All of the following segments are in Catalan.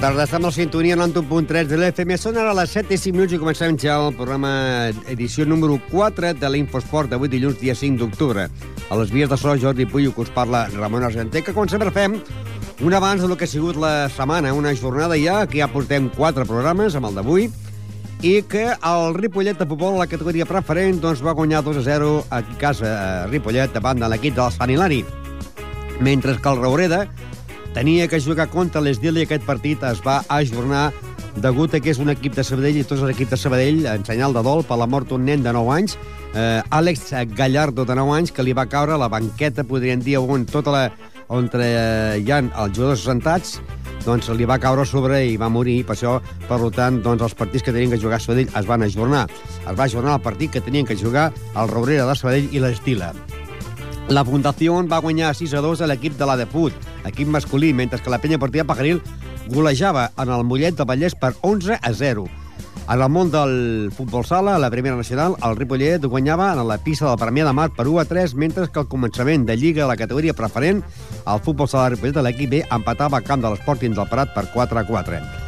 tarda, estem a la sintonia 91.3 de l'FM. Són ara les 7 i 5 minuts i comencem ja el programa edició número 4 de l'Infosport d'avui dilluns, dia 5 d'octubre. A les vies de so, Jordi Puyo, que us parla Ramon Argenter, que com sempre fem un abans del que ha sigut la setmana, una jornada ja, que ja portem 4 programes amb el d'avui, i que el Ripollet de futbol la categoria preferent doncs, va guanyar 2 a 0 a casa a Ripollet davant de l'equip del Sant Hilari. Mentre que el Raureda tenia que jugar contra l'Esdil i aquest partit es va ajornar degut a que és un equip de Sabadell i tots els equips de Sabadell en senyal de dol per la mort d'un nen de 9 anys, eh, Àlex Gallardo, de 9 anys, que li va caure la banqueta, podríem dir, on tota la on hi ha els jugadors sentats, doncs li va caure sobre i va morir, per això, per tant, doncs els partits que tenien que jugar a Sabadell es van ajornar. Es va ajornar el partit que tenien que jugar el Robrera de Sabadell i l'Estila. La Fundació va guanyar 6 a 2 a l'equip de la Deput, equip masculí, mentre que la penya partida Pajaril golejava en el Mollet de Vallès per 11 a 0. En el món del futbol sala, a la primera nacional, el Ripollet guanyava en la pista del Premià de Mar per 1 a 3, mentre que al començament de Lliga a la categoria preferent, el futbol sala Ripollet de l'equip B empatava a camp de l'Esporting del Prat per 4 a 4.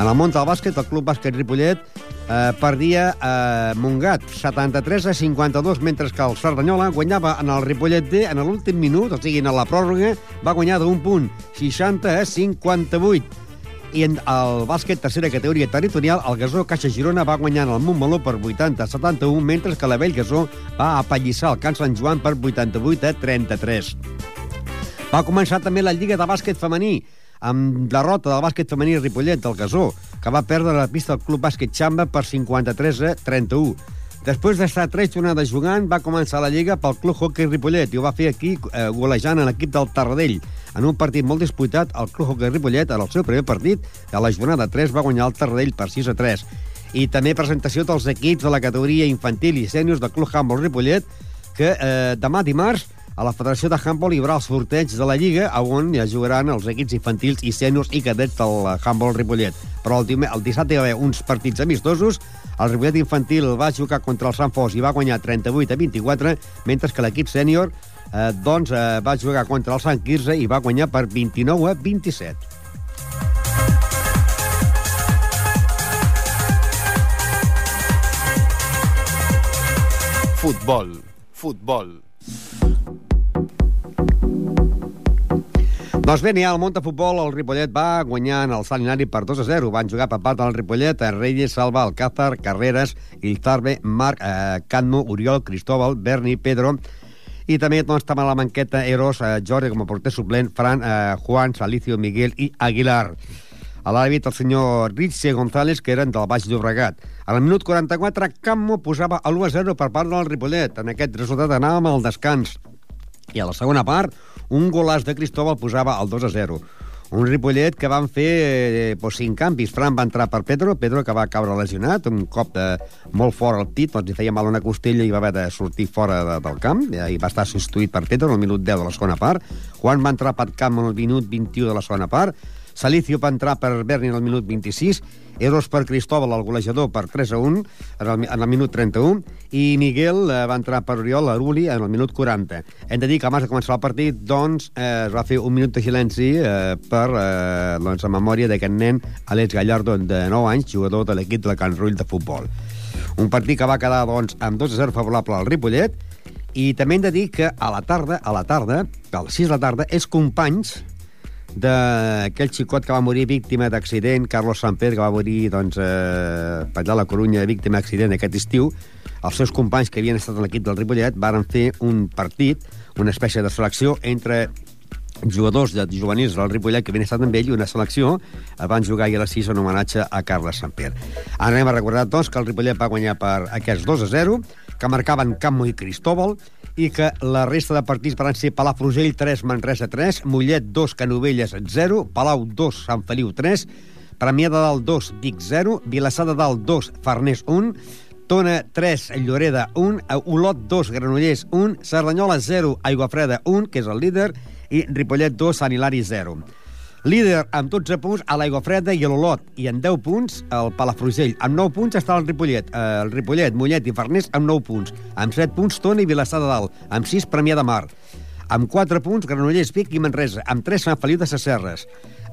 En el món del bàsquet, el Club Bàsquet Ripollet eh, perdia eh, Montgat 73 a 52, mentre que el Cerdanyola guanyava en el Ripollet D en l'últim minut, o sigui, en la pròrroga, va guanyar d'un punt, 60 a 58. I en el bàsquet tercera categoria territorial, el Gasó Caixa Girona va guanyar en el Montmeló per 80 a 71, mentre que la Vell Gasó va apallissar el Can Sant Joan per 88 a 33. Va començar també la Lliga de Bàsquet Femení, amb derrota del bàsquet femení Ripollet del Gasó, que va perdre la pista del Club Bàsquet Xamba per 53 a 31. Després d'estar tres jornades jugant, va començar la Lliga pel Club Hockey Ripollet i ho va fer aquí eh, golejant l'equip del Tarradell. En un partit molt disputat, el Club Hockey Ripollet, en el seu primer partit, a la jornada 3, va guanyar el Tarradell per 6 a 3. I també presentació dels equips de la categoria infantil i sèniors del Club Humboldt Ripollet, que eh, demà dimarts a la Federació de Handball hi haurà el sorteig de la Lliga, on ja jugaran els equips infantils i sèniors i cadets del Handball Ripollet. Però el, el dissabte hi va haver uns partits amistosos. El Ripollet infantil va jugar contra el Sant Fos i va guanyar 38 a 24, mentre que l'equip sènior eh, doncs, eh, va jugar contra el Sant Quirze i va guanyar per 29 a 27. Futbol, futbol. Doncs bé, n'hi ha al món de futbol, el Ripollet va guanyar en el Sant Hilari per 2 a 0. Van jugar per part del Ripollet Reyes, Salva, Alcázar, Carreras, Ilzarbe, Marc, eh, Canmo, Oriol, Cristóbal, Berni, Pedro, i també doncs, estava a la banqueta Eros, eh, Jordi com a porter suplent, Fran, eh, Juan, Salicio, Miguel i Aguilar. A l'àrbit el senyor Ritze González, que eren del Baix Llobregat. A la minut 44, Cammo posava l'1 a 0 per part del Ripollet. En aquest resultat anàvem al descans. I a la segona part, un golàs de Cristóbal posava el 2 a 0. Un Ripollet que van fer eh, pues, cinc canvis. Fran va entrar per Pedro, Pedro que va caure lesionat, un cop de, molt fort al pit, doncs li feia mal una costella i va haver de sortir fora de, del camp, i va estar substituït per Pedro el minut 10 de la segona part. Juan va entrar per camp el minut 21 de la segona part, Salicio va entrar per Berni en el minut 26, Eros per Cristóbal, el golejador, per 3 a 1 en el, en el minut 31, i Miguel eh, va entrar per Oriol Aruli en el minut 40. Hem de dir que abans de començar el partit, doncs, eh, es va fer un minut de silenci eh, per eh, doncs, la memòria d'aquest nen, Alex Gallardo, de 9 anys, jugador de l'equip de Can Rull de futbol. Un partit que va quedar, doncs, amb 2 a 0 favorable al Ripollet, i també hem de dir que a la tarda, a la tarda, a les 6 de la tarda, és companys d'aquell xicot que va morir víctima d'accident, Carlos Samper, que va morir doncs, eh, per allà a la Corunya, víctima d'accident aquest estiu, els seus companys que havien estat a l'equip del Ripollet varen fer un partit, una espècie de selecció entre jugadors de juvenils del Ripollet que havien estat amb ell i una selecció van jugar ahir a les 6 en homenatge a Carles Samper. Ara anem a recordar, doncs, que el Ripollet va guanyar per aquests 2 a 0, que marcaven Cammo i Cristóbal, i que la resta de partits van ser Palafrugell 3, Manresa 3, Mollet 2, Canovelles 0, Palau 2, Sant Feliu 3, Premià de Dalt 2, Vic 0, Vilassar de Dalt 2, Farners 1, Tona 3, Lloreda 1, Olot 2, Granollers 1, Cerdanyola 0, Aiguafreda 1, que és el líder, i Ripollet 2, Sant Hilari 0. Líder amb 12 punts a l'Aigua Freda i a l'Olot, i amb 10 punts el Palafrugell. Amb 9 punts està el Ripollet, eh, el Ripollet, Mollet i Farners amb 9 punts. Amb 7 punts Tona i Vilassar de Dalt. Amb 6 Premià de Mar. Amb 4 punts Granollers, Vic i Manresa. Amb 3 Sant Feliu de Sasserres.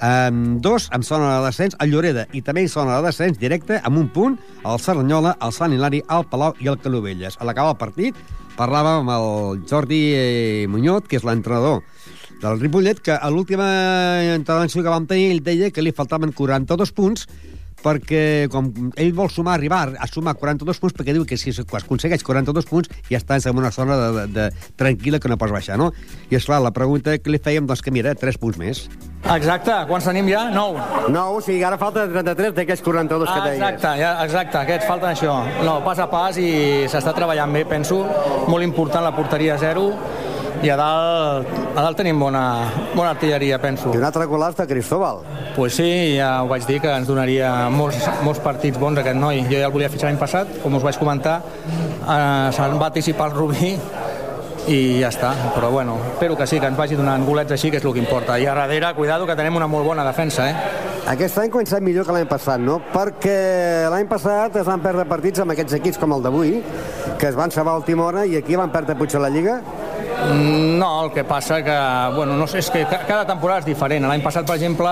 Um, dos, amb zona de descens, el Lloreda, i també hi zona de descens directe, amb un punt, el Cerdanyola, el Sant Hilari, el Palau i el Canovelles. A l'acabar el partit, parlàvem amb el Jordi eh, Muñoz, que és l'entrenador del Ripollet, que a l'última intervenció que vam tenir ell deia que li faltaven 42 punts perquè com ell vol sumar, arribar a sumar 42 punts, perquè diu que si es aconsegueix 42 punts ja estàs en una zona de, de, de tranquil·la que no pots baixar, no? I és clar, la pregunta que li fèiem, doncs que mira, 3 punts més. Exacte, quants tenim ja? 9. No, o sigui, ara falta 33 d'aquests 42 que deies. Exacte, ja, exacte, aquests falten això. No, pas a pas i s'està treballant bé, penso. Molt important la porteria zero i a dalt, a dalt tenim bona, bona artilleria, penso. I un altre golaç de Cristóbal. Pues sí, ja ho vaig dir, que ens donaria molts, molts partits bons aquest noi. Jo ja el volia fitxar l'any passat, com us vaig comentar, eh, se'n va anticipar el Rubí i ja està, però bueno, espero que sí, que ens vagi donant golets així, que és el que importa. I a darrere, cuidado, que tenim una molt bona defensa, eh? Aquest any començat millor que l'any passat, no? Perquè l'any passat es van perdre partits amb aquests equips com el d'avui, que es van salvar a última hora i aquí van perdre potser la Lliga no, el que passa que, bueno, no sé, és que cada temporada és diferent. L'any passat, per exemple,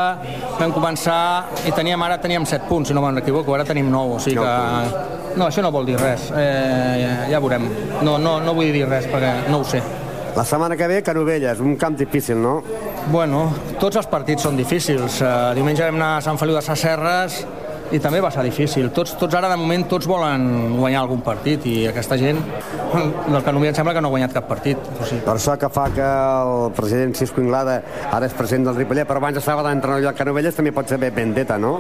vam començar i teníem, ara teníem 7 punts, si no m'equivoco, ara tenim 9, o sigui que... No, això no vol dir res, eh, ja, ja veurem. No, no, no vull dir res perquè no ho sé. La setmana que ve, Canovelles, un camp difícil, no? Bueno, tots els partits són difícils. Uh, diumenge vam anar a Sant Feliu de Sasserres, i també va ser difícil. Tots, tots ara, de moment, tots volen guanyar algun partit i aquesta gent, del que només em sembla que no ha guanyat cap partit. O sigui. Per això que fa que el president Cisco Inglada ara és president del Ripollet, però abans estava d'entrenador del Canovelles, també pot ser vendetta, no?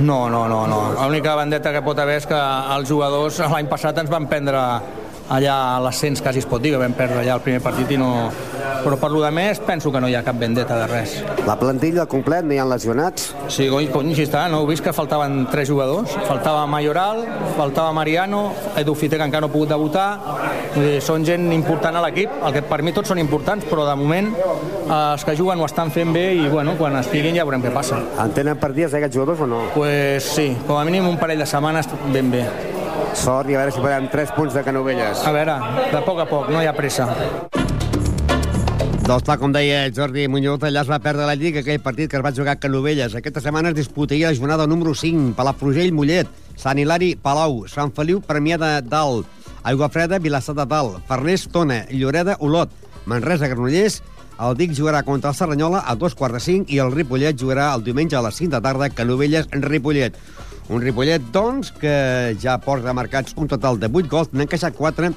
No, no, no, no. L'única vendetta que pot haver és que els jugadors l'any passat ens van prendre allà a l'ascens quasi es pot dir que vam perdre allà el primer partit i no... però per lo de més penso que no hi ha cap vendetta de res La plantilla complet, no hi ha lesionats? Sí, cony, cony, si està, no heu vist que faltaven tres jugadors? Faltava Mayoral, faltava Mariano Edu Fite que encara no ha pogut debutar dir, són gent important a l'equip el que per mi tots són importants, però de moment els que juguen ho estan fent bé i bueno, quan estiguin ja veurem què passa En tenen dies aquests jugadors o no? Pues sí, com a mínim un parell de setmanes ben bé Sort i a veure si podem 3 punts de Canovelles. A veure, de poc a poc, no hi ha pressa. Doncs clar, com deia Jordi Muñoz, allà es va perdre la Lliga, aquell partit que es va jugar a Canovelles. Aquesta setmana es disputaria la jornada número 5, Palafrugell, Mollet, Sant Hilari, Palau, Sant Feliu, Premià de Dalt, Aigua Freda, Vilassar de Dalt, Farners, Tona, Lloreda, Olot, Manresa, Granollers, el Dic jugarà contra el Serranyola a dos quarts de cinc i el Ripollet jugarà el diumenge a les 5 de tarda Canovelles en Ripollet. Un Ripollet, doncs, que ja porta marcats un total de 8 gols, n'ha encaixat 4,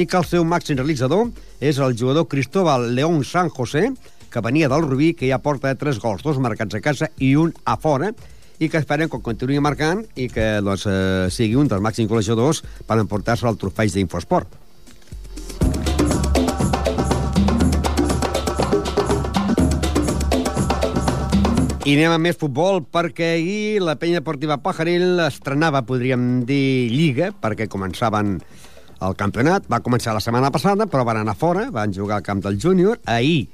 i que el seu màxim realitzador és el jugador Cristóbal León San José, que venia del Rubí, que ja porta 3 gols, dos marcats a casa i un a fora, i que esperem que continuï marcant i que doncs, eh, sigui un dels màxims golejadors per emportar-se el trofeig d'Infosport. I anem a més futbol, perquè ahir la penya deportiva Pajaril estrenava, podríem dir, Lliga, perquè començaven el campionat. Va començar la setmana passada, però van anar fora, van jugar al camp del júnior. Ahir,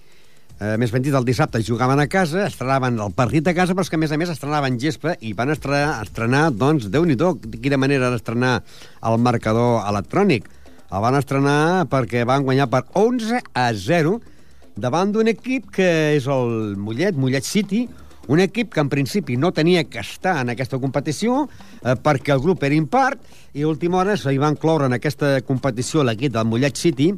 eh, més ben dit, el dissabte jugaven a casa, estrenaven el partit a casa, però que, a més a més, estrenaven gespa i van estrenar, estrenar doncs, déu nhi de quina manera d'estrenar el marcador electrònic. El van estrenar perquè van guanyar per 11 a 0 davant d'un equip que és el Mollet, Mollet City, un equip que en principi no tenia que estar en aquesta competició eh, perquè el grup era impart i a última hora s'hi van cloure en aquesta competició l'equip del Mollet City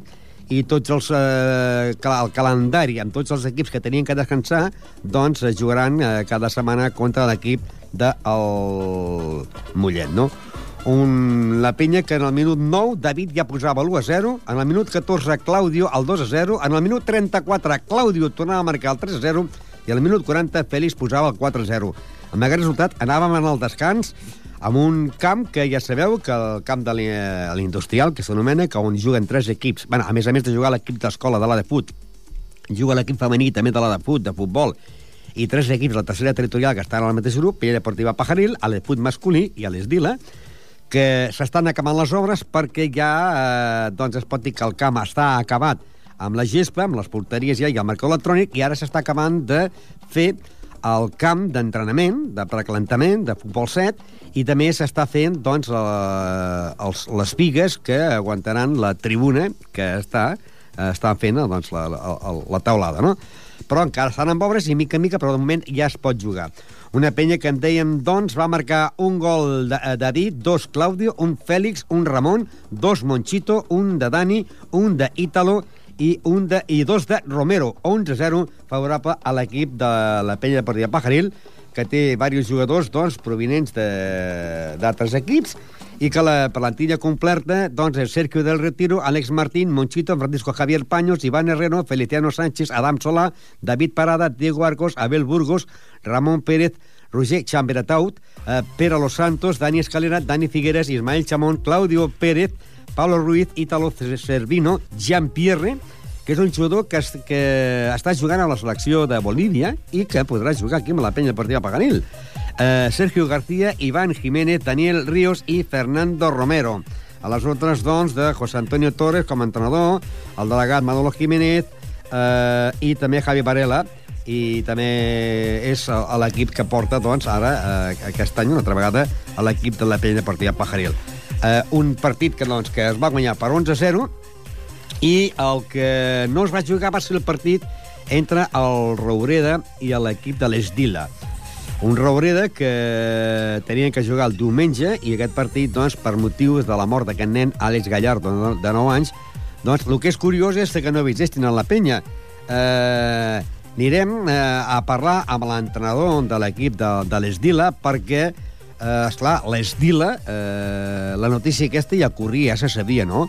i tots els, eh, el calendari amb tots els equips que tenien que descansar doncs eh, jugaran eh, cada setmana contra l'equip del Mollet, no? Un, la penya que en el minut 9 David ja posava l'1 a 0, en el minut 14 Claudio el 2 a 0, en el minut 34 Claudio tornava a marcar el 3 a 0 i al minut 40 Félix posava el 4-0. Amb aquest resultat anàvem en el descans amb un camp que ja sabeu que el camp de l'industrial, que s'anomena, que on juguen tres equips, bueno, a més a més de jugar l'equip d'escola de la de fut, juga l'equip femení també de la de fut, de futbol, i tres equips, la tercera territorial, que estan al mateix grup, Pella Deportiva Pajaril, a l'Efut masculí i a l'Esdila, que s'estan acabant les obres perquè ja eh, doncs es pot dir que el camp està acabat amb la gespa, amb les porteries ja i el marcador electrònic, i ara s'està acabant de fer el camp d'entrenament, de precalentament, de futbol 7, i també s'està fent doncs, la, els, les pigues que aguantaran la tribuna que està estan fent doncs, la, la, la taulada, no? Però encara estan en obres i mica en mica, però de moment ja es pot jugar. Una penya que en dèiem, doncs, va marcar un gol de eh, David, dos Claudio, un Fèlix, un Ramon, dos Monchito, un de Dani, un de Ítalo i, un de, i dos de Romero. 11-0 favorable a l'equip de la penya Partida Pajaril, que té diversos jugadors doncs, provinents d'altres equips i que la plantilla completa doncs, és Sergio del Retiro, Alex Martín, Monchito, Francisco Javier Paños, Iván Herrero, Feliciano Sánchez, Adam Solà, David Parada, Diego Arcos, Abel Burgos, Ramon Pérez, Roger Chamberataut, eh, Pere Los Santos, Dani Escalera, Dani Figueres, Ismael Chamón, Claudio Pérez, Pablo Ruiz, Ítalo Servino, Jean Pierre, que és un jugador que, es, que està jugant a la selecció de Bolívia i que podrà jugar aquí amb la penya partida Paganil. Eh, Sergio García, Iván Jiménez, Daniel Ríos i Fernando Romero. A les altres, doncs, de José Antonio Torres com a entrenador, el delegat Manolo Jiménez eh, i també Javi Varela, i també és l'equip que porta, doncs, ara, eh, aquest any, una altra vegada, a l'equip de la penya partida Pajaril. Eh, un partit que, doncs, que es va guanyar per 11-0 i el que no es va jugar va ser el partit entre el Roureda i l'equip de l'Esdila. Un Roureda que tenien que jugar el diumenge i aquest partit, doncs, per motius de la mort d'aquest nen, Àlex Gallardo, de 9 anys, doncs el que és curiós és que no visestin a la penya. Eh, anirem eh, a parlar amb l'entrenador de l'equip de, de l'Esdila perquè, eh, esclar, l'Esdila, eh, la notícia aquesta ja corria, ja se sabia, no?,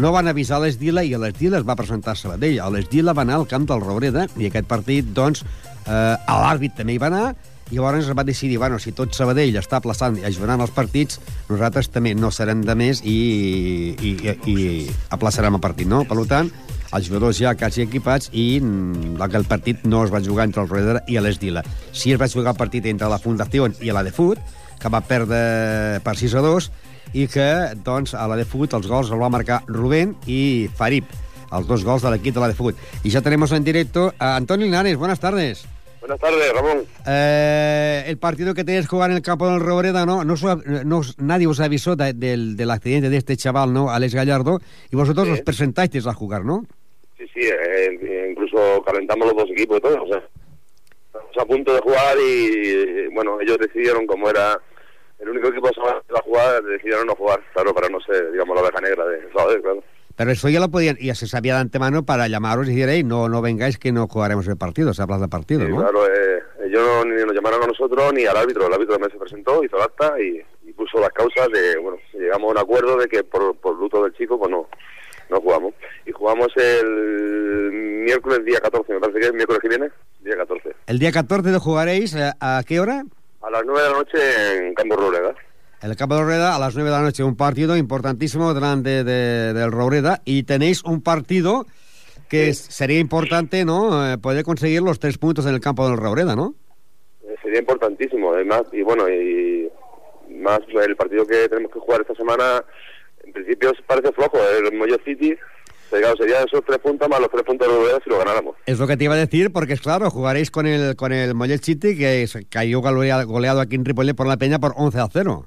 no van avisar l'Esdila i l'Esdila es va presentar a Sabadell. L'Esdila va anar al camp del Robreda i aquest partit, doncs, eh, l'àrbit també hi va anar i llavors es va decidir, bueno, si tot Sabadell està aplaçant i ajudant els partits, nosaltres també no serem de més i, i, i, i aplaçarem el partit, no? Per tant, els jugadors ja quasi equipats i mm, el partit no es va jugar entre el Robreda i l'Esdila. Sí es va jugar el partit entre la Fundació i la de Fut, que va perdre per 6 a 2, i que, doncs, a la de Fut els gols els va marcar Rubén i Farib, els dos gols de l'equip de la de Fut. Y ya tenemos en directo a Antonio Linares. Buenas tardes. Buenas tardes, Ramón. Eh, el partido que tenéis que jugar en el campo del Robreda, ¿no? no, no nadie os avisó de, del, del accidente de este chaval, ¿no? Alex Gallardo, y vosotros sí. os presentáis a jugar, ¿no? Sí, sí, eh, incluso calentamos los dos equipos y todo, o sea, estamos a punto de jugar y, bueno, ellos decidieron cómo era el único equipo que va a jugar, decidieron no jugar, claro, para no ser, digamos, la oveja negra de Sabadell, claro. Pero eso ya lo podían, ya se sabía de antemano para llamaros y decir, hey, no, no vengáis que no jugaremos el partido, se habla del partido, sí, ¿no? claro, eh, ellos no, ni nos llamaron a nosotros ni al árbitro, el árbitro también se presentó, hizo el acta y, y puso las causas de, bueno, llegamos a un acuerdo de que por, por luto del chico, pues no, no jugamos. Y jugamos el miércoles día 14, me parece que es el miércoles que viene, día 14. El día 14 lo jugaréis, ¿a, a qué hora? A las 9 de la noche en Campo Robreda. En el Campo de a las 9 de la noche, un partido importantísimo delante de, del Robreda. Y tenéis un partido que sí. sería importante, ¿no? Eh, poder conseguir los tres puntos en el campo del Robreda, ¿no? Eh, sería importantísimo, además, y bueno, y más el partido que tenemos que jugar esta semana, en principio parece flojo, el Moyo City, Claro, serían esos tres puntos más los tres puntos de Robreda si lo ganáramos. Es lo que te iba a decir, porque es claro, jugaréis con el con el Mollet City, que cayó goleado aquí en Ripollet por la Peña por 11 a 0.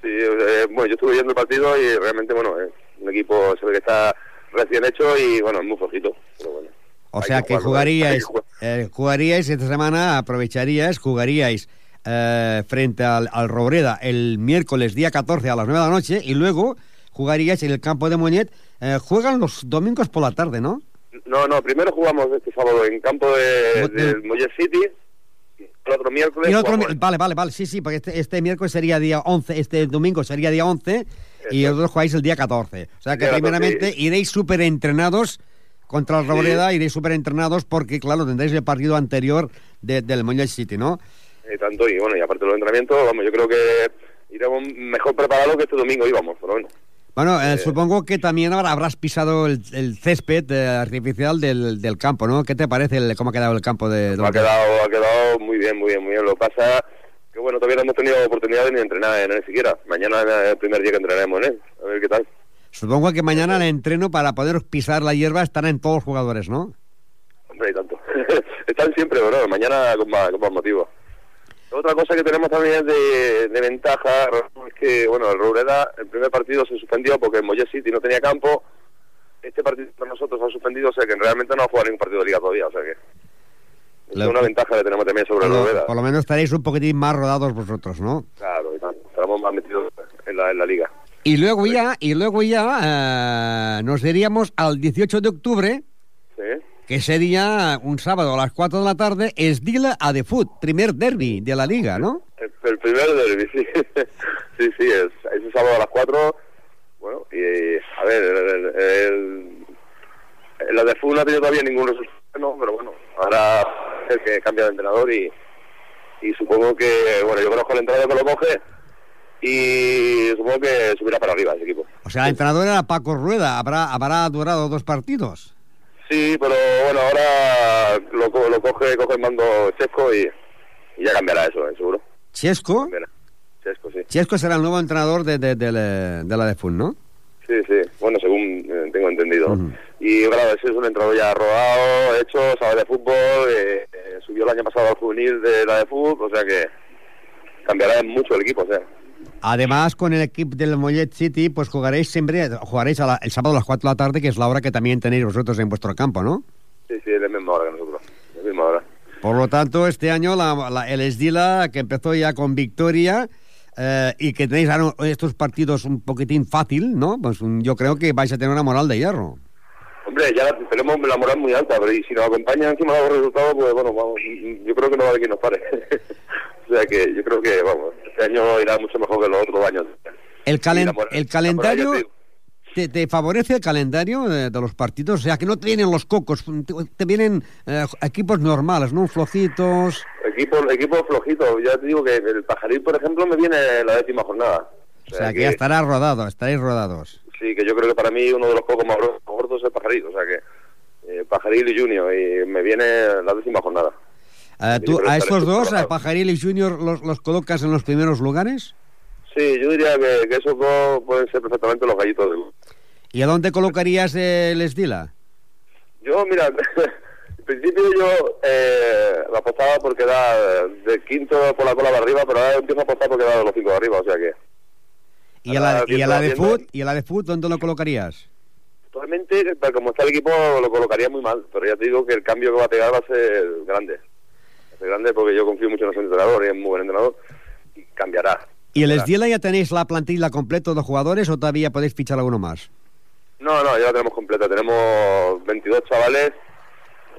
Sí, eh, bueno, yo estuve viendo el partido y realmente, bueno, es un equipo se ve que está recién hecho y, bueno, es muy flojito, pero bueno. O sea que, que jugaríais, eh, jugaríais esta semana, aprovecharíais, jugaríais eh, frente al, al Robreda el miércoles día 14 a las 9 de la noche y luego jugaríais en el campo de Moñet. Eh, juegan los domingos por la tarde, ¿no? No, no, primero jugamos este sábado en campo de, del Mollet City el otro miércoles. Y el otro, vale, vale, vale, sí, sí, porque este, este, miércoles sería día 11, este domingo sería día 11 Eso. y vosotros jugáis el día 14. O sea que primeramente 14, iréis súper entrenados contra el Robreda, sí. iréis súper entrenados porque, claro, tendréis el partido anterior de, del Moñal City, ¿no? Y tanto, y bueno, y aparte de los entrenamientos, vamos, yo creo que iremos mejor preparados que este domingo íbamos, por lo menos. Bueno, eh, eh, supongo que también ahora habrás pisado el, el césped eh, artificial del, del, campo, ¿no? ¿Qué te parece el, cómo ha quedado el campo de, de ha, quedado, ha quedado muy bien, muy bien, muy bien. Lo que pasa que, bueno, todavía no hemos tenido oportunidad de ni entrenar en él siquiera. Mañana es el primer día que entrenaremos en él. A ver qué tal. Supongo que mañana el entreno para poder pisar la hierba estará en todos los jugadores, ¿no? Hombre, y tanto. Están siempre, bueno, mañana con más, con más motivo. Otra cosa que tenemos también de, de, ventaja es que, bueno, el Roureda, el primer partido se suspendió porque el Mollet City no tenía campo este partido para nosotros ha suspendido, o sea que realmente no ha jugado ningún partido de liga todavía, o sea que es una ventaja que tenemos también sobre lo, novedad. por lo menos estaréis un poquitín más rodados vosotros, ¿no? Claro. Estaremos más metidos en la, en la liga. Y luego ya, y luego ya eh, nos diríamos al 18 de octubre, ¿Sí? Que sería un sábado a las 4 de la tarde, es Dila a de Foot, primer derby de la liga, ¿no? El, el primer derby, sí. sí, sí, es, es el sábado a las 4. Bueno, y a ver, el, el, el- la de FU no ha tenido todavía ningún resultado, no, pero bueno, ahora es el que cambia de entrenador y, y supongo que, bueno, yo conozco al entrenador que lo coge y supongo que subirá para arriba ese equipo. O sea, el entrenador era Paco Rueda, habrá, habrá durado dos partidos. Sí, pero bueno, ahora lo, lo coge, coge el mando Chesco y, y ya cambiará eso, ¿eh? seguro. Chesco, Cambiará. Chesco, sí. Chesco será el nuevo entrenador de, de, de la, de la de Foot, ¿no? Sí, sí, bueno, según eh, tengo entendido. Y claro, ese es un entrenador ya rodado, hecho, sabe de fútbol, eh, eh, subió el año pasado al juvenil de la de fútbol, o sea que cambiará mucho el equipo, o sea. Además, con el equipo del Mollet City, pues jugaréis siempre, jugaréis a la- el sábado a las 4 de la tarde, que es la hora que también tenéis vosotros en vuestro campo, ¿no? Sí, sí, es de misma hora que nosotros, de misma hora. Por lo tanto, este año la, la- el Esdila, que empezó ya con victoria eh, y que tenéis ahora estos partidos un poquitín fácil, ¿no? Pues yo creo que vais a tener una moral de hierro. Hombre, ya la- tenemos la moral muy alta, pero y si nos acompañan encima los resultados, pues bueno, vamos, yo creo que no va a haber quien nos pare. o sea que yo creo que, vamos, este año irá mucho mejor que los otros años. El, calen- la el calendario, te favorece el calendario de, de los partidos? O sea, que no te vienen los cocos, te, te vienen eh, equipos normales, ¿no? Flojitos. Equipo, equipo flojito. Ya te digo que el Pajaril, por ejemplo, me viene la décima jornada. O sea, que ya estará rodado, estaréis rodados. Sí, que yo creo que para mí uno de los pocos más gor- gordos es el Pajaril. O sea que eh, Pajaril y Junior. Y me viene la décima jornada. Eh, Sí, ¿Tú a estos dos, a. Pajaril y Junior, los, los colocas en los primeros lugares? Sí, yo diría que, que esos dos pueden ser perfectamente los gallitos del... ¿Y a dónde colocarías el Esdila? Yo, mira, en principio yo eh, la apostaba por quedar de quinto por la cola de arriba, pero ahora empiezo a apostar por quedar de los cinco de arriba. O sea que ¿Y a la, y a la de Foot? ¿Y a la de Foot dónde lo colocarías? Actualmente, como está el equipo, lo colocaría muy mal, pero ya te digo que el cambio que va a pegar va a ser grande. Grande porque yo confío mucho en ese entrenador y es muy buen entrenador y cambiará. ¿Y el. Esdila ya tenéis la plantilla completa de jugadores o todavía podéis fichar alguno más? No, no, ya la tenemos completa. Tenemos 22 chavales.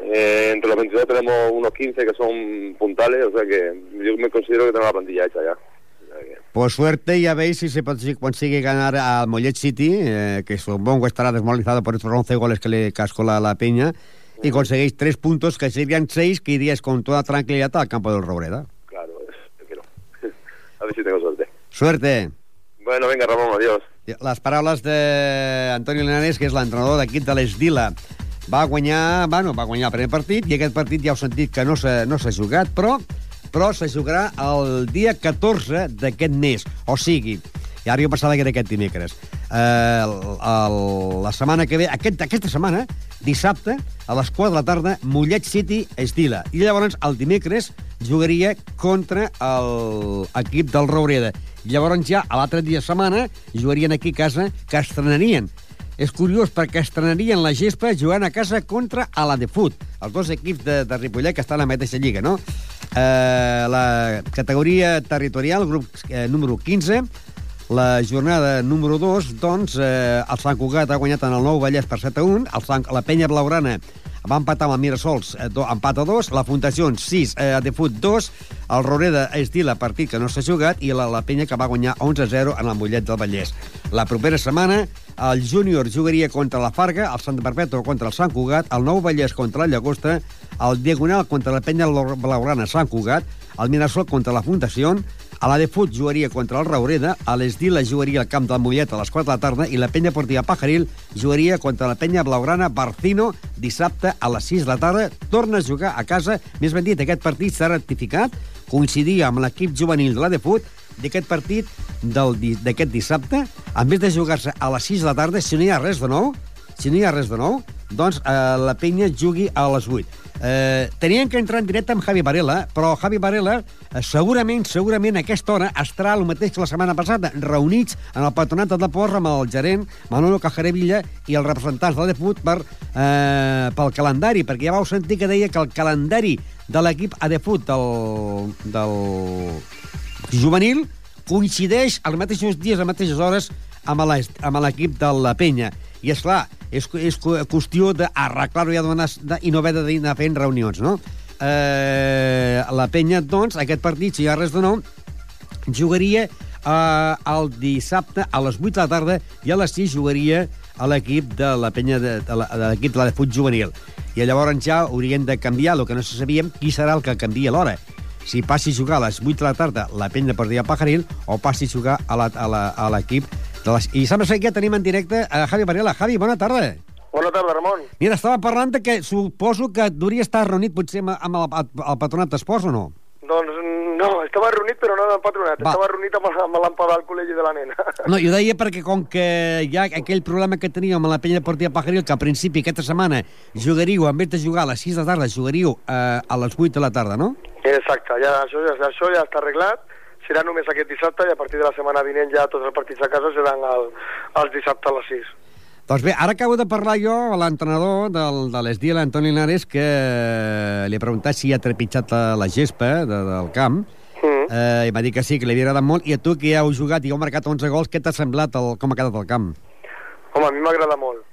eh, entre los 22 tenemos unos 15 que son puntales, o sea que yo me considero que tengo la plantilla hecha ya. Por suerte ya veis si se consigue- consigue ganar al Mollet City, eh, que supongo estará desmoralizado por estos 11 goles que le cascó la, la Peña, y conseguís tres puntos que serían seis que iríais con toda tranquilidad al campo del Robreda. Claro, es, quiero. A ver si tengo suerte. Suerte. Bueno, venga, Ramón, adiós. Les paraules d'Antonio Linares, que és l'entrenador d'equip de l'Esdila. Va guanyar, bueno, va guanyar el primer partit, i aquest partit ja heu sentit que no s'ha no jugat, però però se jugarà el dia 14 d'aquest mes, o sigui, i ara jo pensava que era aquest dimecres. Eh, el, el, la setmana que ve, aquest, aquesta setmana, dissabte, a les 4 de la tarda, Mollet City Estila. I llavors, el dimecres, jugaria contra l'equip del Roureda. Llavors ja, a l'altre dia de setmana, jugarien aquí a casa, que estrenarien és curiós perquè estrenarien la gespa jugant a casa contra a la de Foot, els dos equips de, de Ripollet que estan a la mateixa lliga, no? Eh, la categoria territorial, grup eh, número 15, la jornada número 2, doncs, eh, el Sant Cugat ha guanyat en el Nou Vallès per 7 a 1, el Sant, la Penya Blaugrana va empatar amb el Mirasols, eh, do, empat a 2, la Fundació 6, eh, de Fut 2, el Roreda Estila, partit que no s'ha jugat, i la, la Penya que va guanyar 11 a 0 en el Mollet del Vallès. La propera setmana, el Júnior jugaria contra la Farga, el Sant Perpetu contra el Sant Cugat, el Nou Vallès contra la Llagosta, el Diagonal contra la Penya Blaugrana Sant Cugat, el Mirasol contra la Fundació, a la de Fut jugaria contra el Raureda, a l'Esdila jugaria al camp del Mollet a les 4 de la tarda i la penya Portiva Pajaril jugaria contra la penya Blaugrana Barcino dissabte a les 6 de la tarda. Torna a jugar a casa. Més ben dit, aquest partit s'ha ratificat, coincidia amb l'equip juvenil de la de Fut d'aquest partit d'aquest dissabte, en vez de jugar-se a les 6 de la tarda, si no hi ha res de nou, si no hi ha res de nou, doncs eh, la penya jugui a les 8. Eh, tenien que entrar en directe amb Javi Varela, però Javi Varela eh, segurament, segurament a aquesta hora estarà el mateix que la setmana passada, reunits en el patronat de Porra amb el gerent Manolo Cajarevilla i els representants de l'Adefut per, eh, pel calendari, perquè ja vau sentir que deia que el calendari de l'equip Adefut del, del juvenil coincideix als mateixos dies, a les mateixes hores, amb l'equip de la penya. I, és clar, és, és qüestió d'arreglar-ho ja donar, de, i no haver d'anar fent reunions, no? Eh, la penya, doncs, aquest partit, si hi ha res de nou, jugaria eh, el dissabte a les 8 de la tarda i a les 6 jugaria a l'equip de la penya de, de de l'equip de la fut juvenil. I llavors ja haurien de canviar, el que no sabíem, qui serà el que canvia l'hora. Si passi a jugar a les 8 de la tarda la penya per dia Pajaril o passi a jugar a a a l'equip de les... I sembla ser que ja tenim en directe a Javi Varela. Javi, bona tarda. Bona tarda, Ramon. Mira, estava parlant que suposo que hauria estar reunit potser amb, amb el, el patronat d'esports o no? Doncs no, estava reunit però no amb patronat, Va. estava reunit amb, amb l'ampa del col·legi de la nena. No, jo deia perquè com que hi ha aquell problema que teníem amb la penya deportiva Pajaril, que al principi aquesta setmana jugaríeu, en vez de jugar a les 6 de la tarda, jugaríeu eh, a les 8 de la tarda, no? Exacte, ja, això, ja, això ja està arreglat, serà només aquest dissabte i a partir de la setmana vinent ja tots els partits a casa seran el, els dissabte a les 6. Doncs bé, ara acabo de parlar jo a l'entrenador del, de l'Esdia, l'Antoni Linares, que li he preguntat si ha trepitjat la, la gespa de, del camp, Mm. eh, i m'ha dit que sí, que li havia agradat molt, i a tu que ja heu jugat i heu marcat 11 gols, què t'ha semblat el, com ha quedat el camp? Home, a mi m'agrada molt.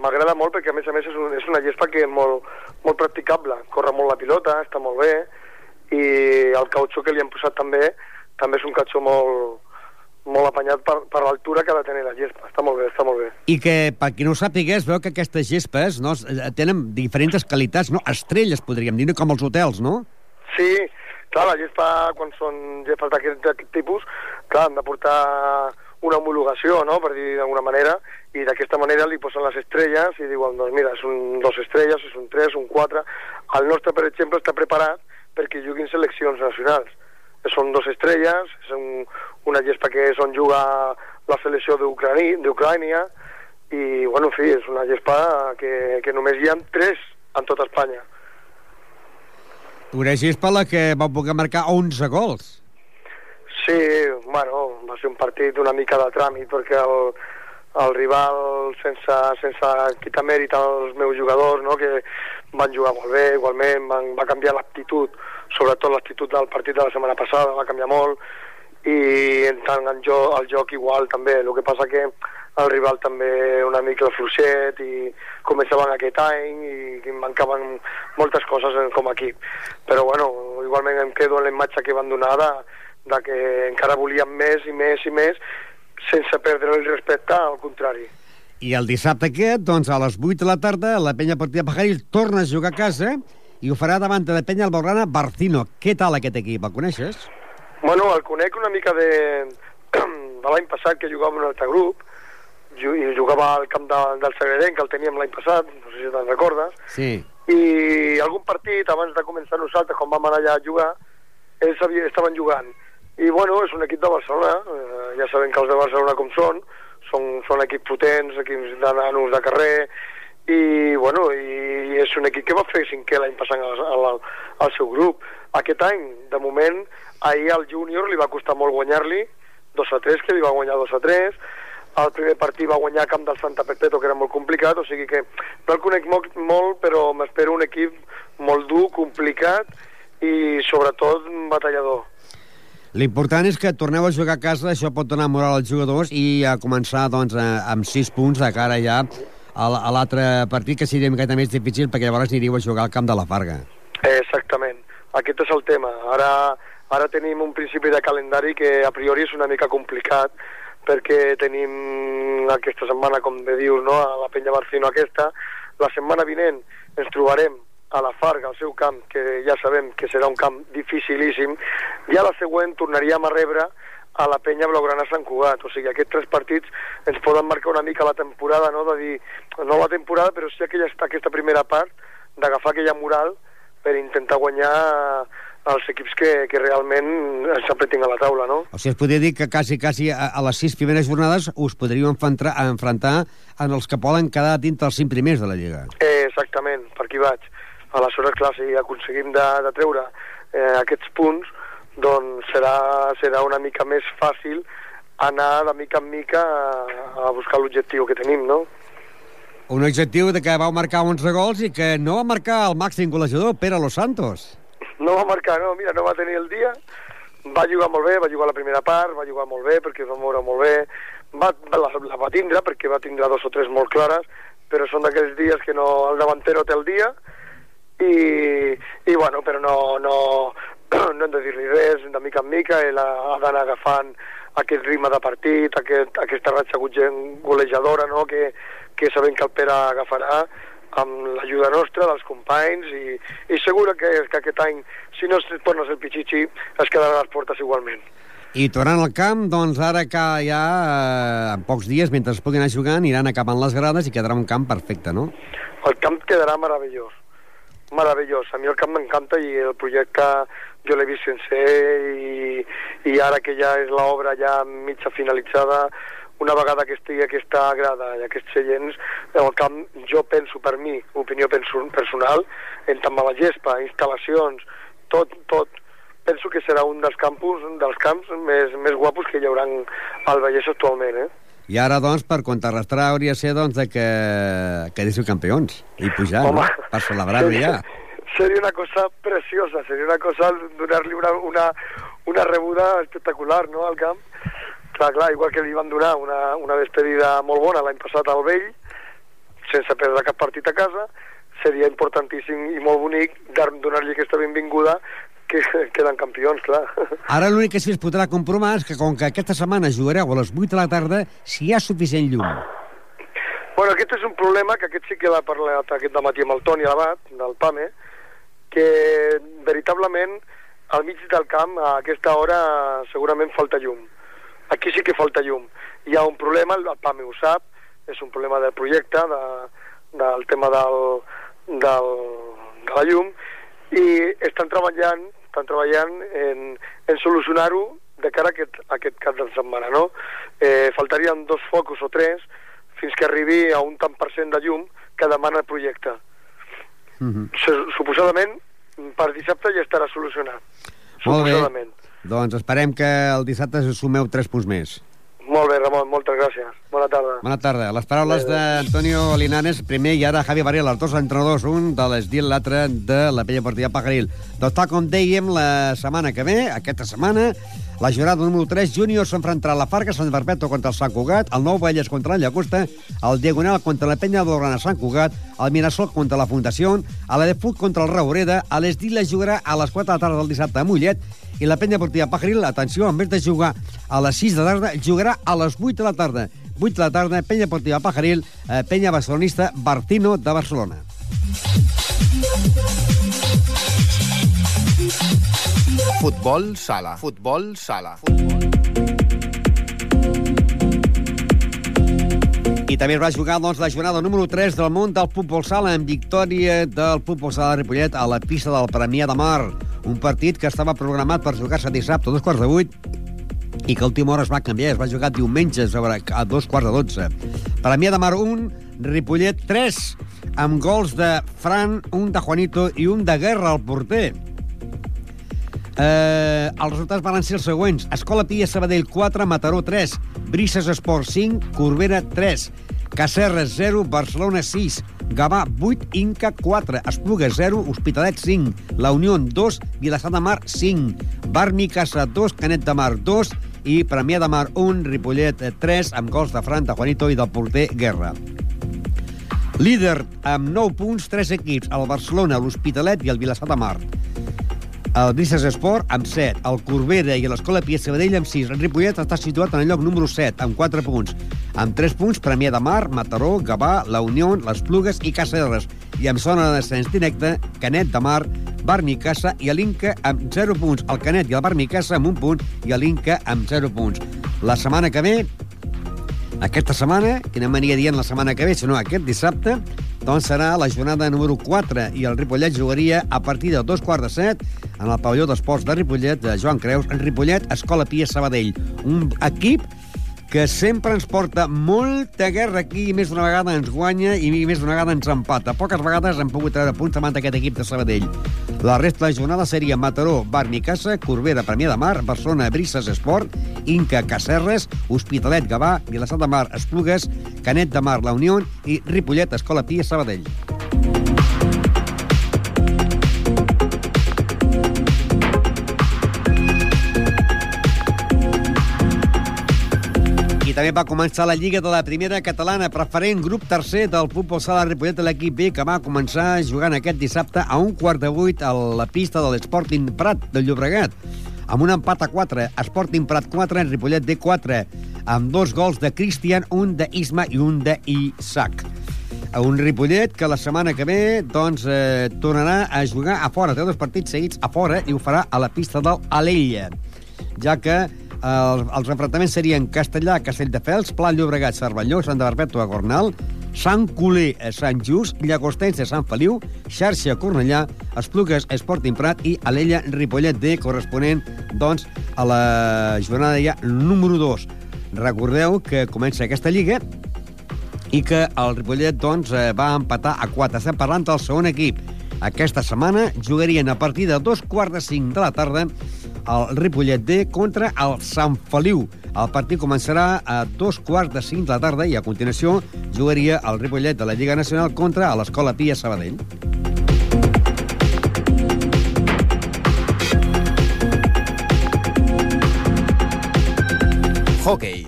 M'agrada molt perquè, a més a més, és, un, és una gespa que és molt, molt practicable. Corre molt la pilota, està molt bé, i el cautxó que li han posat també, també és un cautxó molt, molt apanyat per, per l'altura que ha de tenir la gespa. Està molt bé, està molt bé. I que, per qui no ho sàpiga, es veu que aquestes gespes no, eh, tenen diferents qualitats, no? Estrelles, podríem dir, no? com els hotels, no? Sí, clar, la gespa, quan són gespes d'aquest tipus, clar, han de portar una homologació, no?, per dir d'alguna manera, i d'aquesta manera li posen les estrelles i diuen, doncs mira, és un dos estrelles, és un tres, un quatre... El nostre, per exemple, està preparat perquè juguin seleccions nacionals. Són dos estrelles, és un, una gespa que és on juga la selecció d'Ucrània, i, bueno, en fi, és una gespa que, que només hi ha tres en tota Espanya. Una gespa la que va poder marcar 11 gols. Sí, bueno, va ser un partit una mica de tràmit perquè el, el rival, sense, sense quitar mèrit als meus jugadors, no, que van jugar molt bé, igualment, van, va canviar l'actitud, sobretot l'actitud del partit de la setmana passada, va canviar molt, i en tant en jo, el joc igual també, el que passa que el rival també una mica fluixet i començaven aquest any i, mancaven moltes coses com a equip. Però bueno, igualment em quedo en la imatge que van donar de, de que encara volíem més i més i més sense perdre el respecte, al contrari. I el dissabte aquest, doncs, a les 8 de la tarda, la penya partida Pajaril torna a jugar a casa i ho farà davant de penya alborrana Barcino. Què tal aquest equip? El coneixes? Bueno, el conec una mica de, de l'any passat que jugava en un altre grup i jugava al camp de, del Sagredent, que el teníem l'any passat, no sé si te'n recordes, Sí. i algun partit abans de començar nosaltres, quan vam anar allà a jugar, ells havia, estaven jugant. I bueno, és un equip de Barcelona, eh, ja sabem que els de Barcelona com són, són, són equips potents, equips de nanos de carrer, i bueno, i és un equip que va fer cinquè l'any passant al, al, al seu grup. Aquest any, de moment, ahir al júnior li va costar molt guanyar-li, 2 a 3, que li va guanyar 2 a 3, el primer partit va guanyar camp del Santa Perpetua, que era molt complicat, o sigui que no el conec molt, molt però m'espero un equip molt dur, complicat i sobretot batallador. L'important és que torneu a jugar a casa, això pot donar moral als jugadors i a començar doncs, a, amb 6 punts de cara ja a, l'altre partit, que seria una miqueta més difícil perquè llavors aniríeu a jugar al camp de la Farga. Exactament. Aquest és el tema. Ara, ara tenim un principi de calendari que a priori és una mica complicat perquè tenim aquesta setmana, com bé dius, no? a la Penya Barcino aquesta. La setmana vinent ens trobarem a la Farga, al seu camp, que ja sabem que serà un camp dificilíssim, i a la següent tornaríem a rebre a la penya Blaugrana Sant Cugat. O sigui, aquests tres partits ens poden marcar una mica la temporada, no? de dir, no la temporada, però sí aquella, aquesta primera part d'agafar aquella moral per intentar guanyar els equips que, que realment s'apretin a la taula, no? O sigui, es podria dir que quasi, quasi a, a les sis primeres jornades us podríeu enfrontar, enfrontar en els que poden quedar dintre els cinc primers de la Lliga. Eh, exactament, per aquí vaig. Aleshores, clar, si aconseguim de, de treure eh, aquests punts, doncs serà, serà una mica més fàcil anar de mica en mica a, a buscar l'objectiu que tenim, no? Un objectiu de que vau marcar 11 gols i que no va marcar el màxim golejador, Pere Los Santos. No va marcar, no, mira, no va tenir el dia, va jugar molt bé, va jugar la primera part, va jugar molt bé perquè es va moure molt bé, va, la, la va tindre perquè va tindre dos o tres molt clares, però són d'aquells dies que no, el davantero té el dia i, i bueno, però no, no, no hem de dir-li res, de mica en mica, ell ha, ha d'anar agafant aquest ritme de partit, aquest, aquesta ratxa golejadora no? que, que sabem que el Pere agafarà amb l'ajuda nostra, dels companys, i, i segura que, que aquest any, si no es torna a ser Pichichi, es quedarà a les portes igualment. I tornant al camp, doncs ara que ja eh, en pocs dies, mentre es puguin anar jugant, aniran acabant les grades i quedarà un camp perfecte, no? El camp quedarà meravellós, meravellós. A mi el camp m'encanta i el projecte jo l'he vist sencer i, i ara que ja és l'obra ja mitja finalitzada, una vegada que estigui aquesta grada i aquests seients, el camp, jo penso per mi, opinió personal, en tant la gespa, instal·lacions, tot, tot, penso que serà un dels campus, dels camps més, més guapos que hi haurà al Vallès actualment, eh? I ara, doncs, per contrarrestar hauria de ser doncs, de que quedéssiu campions i pujar, Home, no? Per celebrar-ho ja. Seria una cosa preciosa, seria una cosa donar-li una, una, una rebuda espectacular, no?, al camp Clar, clar, igual que li van donar una, una despedida molt bona l'any passat al vell, sense perdre cap partit a casa, seria importantíssim i molt bonic donar-li aquesta benvinguda que queden campions, clar. Ara l'únic que sí es podrà comprovar és que com que aquesta setmana jugareu a les 8 de la tarda, si hi ha suficient llum. Bueno, aquest és un problema que aquest sí que l'ha parlat aquest matí amb el Toni Abat, del PAME, que veritablement al mig del camp a aquesta hora segurament falta llum Aquí sí que falta llum. Hi ha un problema, el PAME ho sap, és un problema del projecte, de, del tema del, del, de la llum, i estan treballant, estan treballant en, en solucionar-ho de cara a aquest, a aquest cap de setmana, no? Eh, faltarien dos focus o tres fins que arribi a un tant per cent de llum que demana el projecte. Mhm. -huh. Suposadament, per dissabte ja estarà solucionat. Molt bé. Doncs esperem que el dissabte sumeu 3 punts més. Molt bé, Ramon, moltes gràcies. Bona tarda. Bona tarda. Les paraules d'Antonio Linares, primer, i ara Javi Varela, els dos entrenadors, un de l'Esdil, l'altre de la Pella Portilla Pajaril. Doncs tal com dèiem, la setmana que ve, aquesta setmana, la jornada número 3, Júnior s'enfrontarà a la Farga, Sant Barbeto contra el Sant Cugat, el Nou Vallès contra la Llagosta, el Diagonal contra la Penya d'Orana Sant Cugat, el Mirasol contra la Fundació, a la de Fut contra el Raureda, a l'Esdil la jugarà a les 4 de la tarda del dissabte a Mollet, i la Penya Portilla Pajaril, atenció, en vez de jugar a les 6 de la tarda, jugarà a les 8 de la tarda. 8 de la tarda, Penya Portiva Pajaril, eh, Penya Barcelonista, Bartino de Barcelona. Futbol sala. Futbol sala. Futbol. I també es va jugar doncs, la jornada número 3 del món del futbol sala en victòria del futbol sala de Ripollet a la pista del Premià de Mar. Un partit que estava programat per jugar-se dissabte a dos quarts de vuit i que a última hora es va canviar, es va jugar diumenge sobre, a dos quarts de dotze. Premià de Mar 1, Ripollet 3, amb gols de Fran, un de Juanito i un de Guerra al porter. Eh, els resultats van ser els següents. Escola Pia Sabadell 4, Mataró 3, Brises Esport 5, Corbera 3, Cacerres 0, Barcelona 6, Gavà 8, Inca 4, Espluga 0, Hospitalet 5, La Unió 2, Vilassar de Mar 5, Barmi Casa 2, Canet de Mar 2 i Premià de Mar 1, Ripollet 3, amb gols de Fran, de Juanito i del porter Guerra. Líder amb 9 punts, 3 equips, el Barcelona, l'Hospitalet i el Vilassar de Mar el Brises Esport amb 7, el Corbera i l'Escola Pia Sabadell amb 6. El Ripollet està situat en el lloc número 7, amb 4 punts. Amb 3 punts, Premià de Mar, Mataró, Gavà, La Unió, Les Plugues i Caceres. I amb zona de descens directe, Canet de Mar, Barni Casa i l'Inca amb 0 punts. El Canet i el Barni Casa amb un punt i l'Inca amb 0 punts. La setmana que ve, aquesta setmana, que no m'aniria dient la setmana que ve, sinó aquest dissabte, doncs serà la jornada número 4 i el Ripollet jugaria a partir de dos quarts de set en el pavelló d'esports de Ripollet, de Joan Creus, en Ripollet, Escola Pia Sabadell. Un equip que sempre ens porta molta guerra aquí i més d'una vegada ens guanya i més d'una vegada ens empata. Poques vegades hem pogut treure punts davant d'aquest equip de Sabadell. La resta de la jornada seria Mataró, Barnicassa, Corbera, Premià de Mar, Barcelona, Brises, Esport, Inca, Cacerres, Hospitalet, Gavà, Vilassar de Mar, Esplugues, Canet de Mar, La Unió i Ripollet, Escola Pia, Sabadell. També va començar la Lliga de la Primera Catalana, preferent grup tercer del futbol sala Ripollet de l'equip B, que va començar jugant aquest dissabte a un quart de vuit a la pista de l'Sporting Prat de Llobregat, amb un empat a 4, Sporting Prat 4, Ripollet D 4, amb dos gols de Cristian, un de Isma i un de Isaac. Un Ripollet que la setmana que ve doncs, eh, tornarà a jugar a fora, té dos partits seguits a fora i ho farà a la pista del Alella, ja que el, els enfrontaments serien Castellà, Castelldefels, Pla Llobregat, Cervelló, Santa Perpètua, Gornal, Sant Coler, a Sant Just, Llagostens de Sant Feliu, Xarxa, Cornellà, Esplugues, Esporting Prat i Alella, Ripollet D, corresponent doncs, a la jornada ja número 2. Recordeu que comença aquesta lliga i que el Ripollet doncs, eh, va empatar a 4. Estem parlant del segon equip. Aquesta setmana jugarien a partir de dos quarts de cinc de la tarda el Ripollet D contra el Sant Feliu. El partit començarà a dos quarts de cinc de la tarda i a continuació jugaria el Ripollet de la Lliga Nacional contra l'Escola Pia Sabadell. Hockey.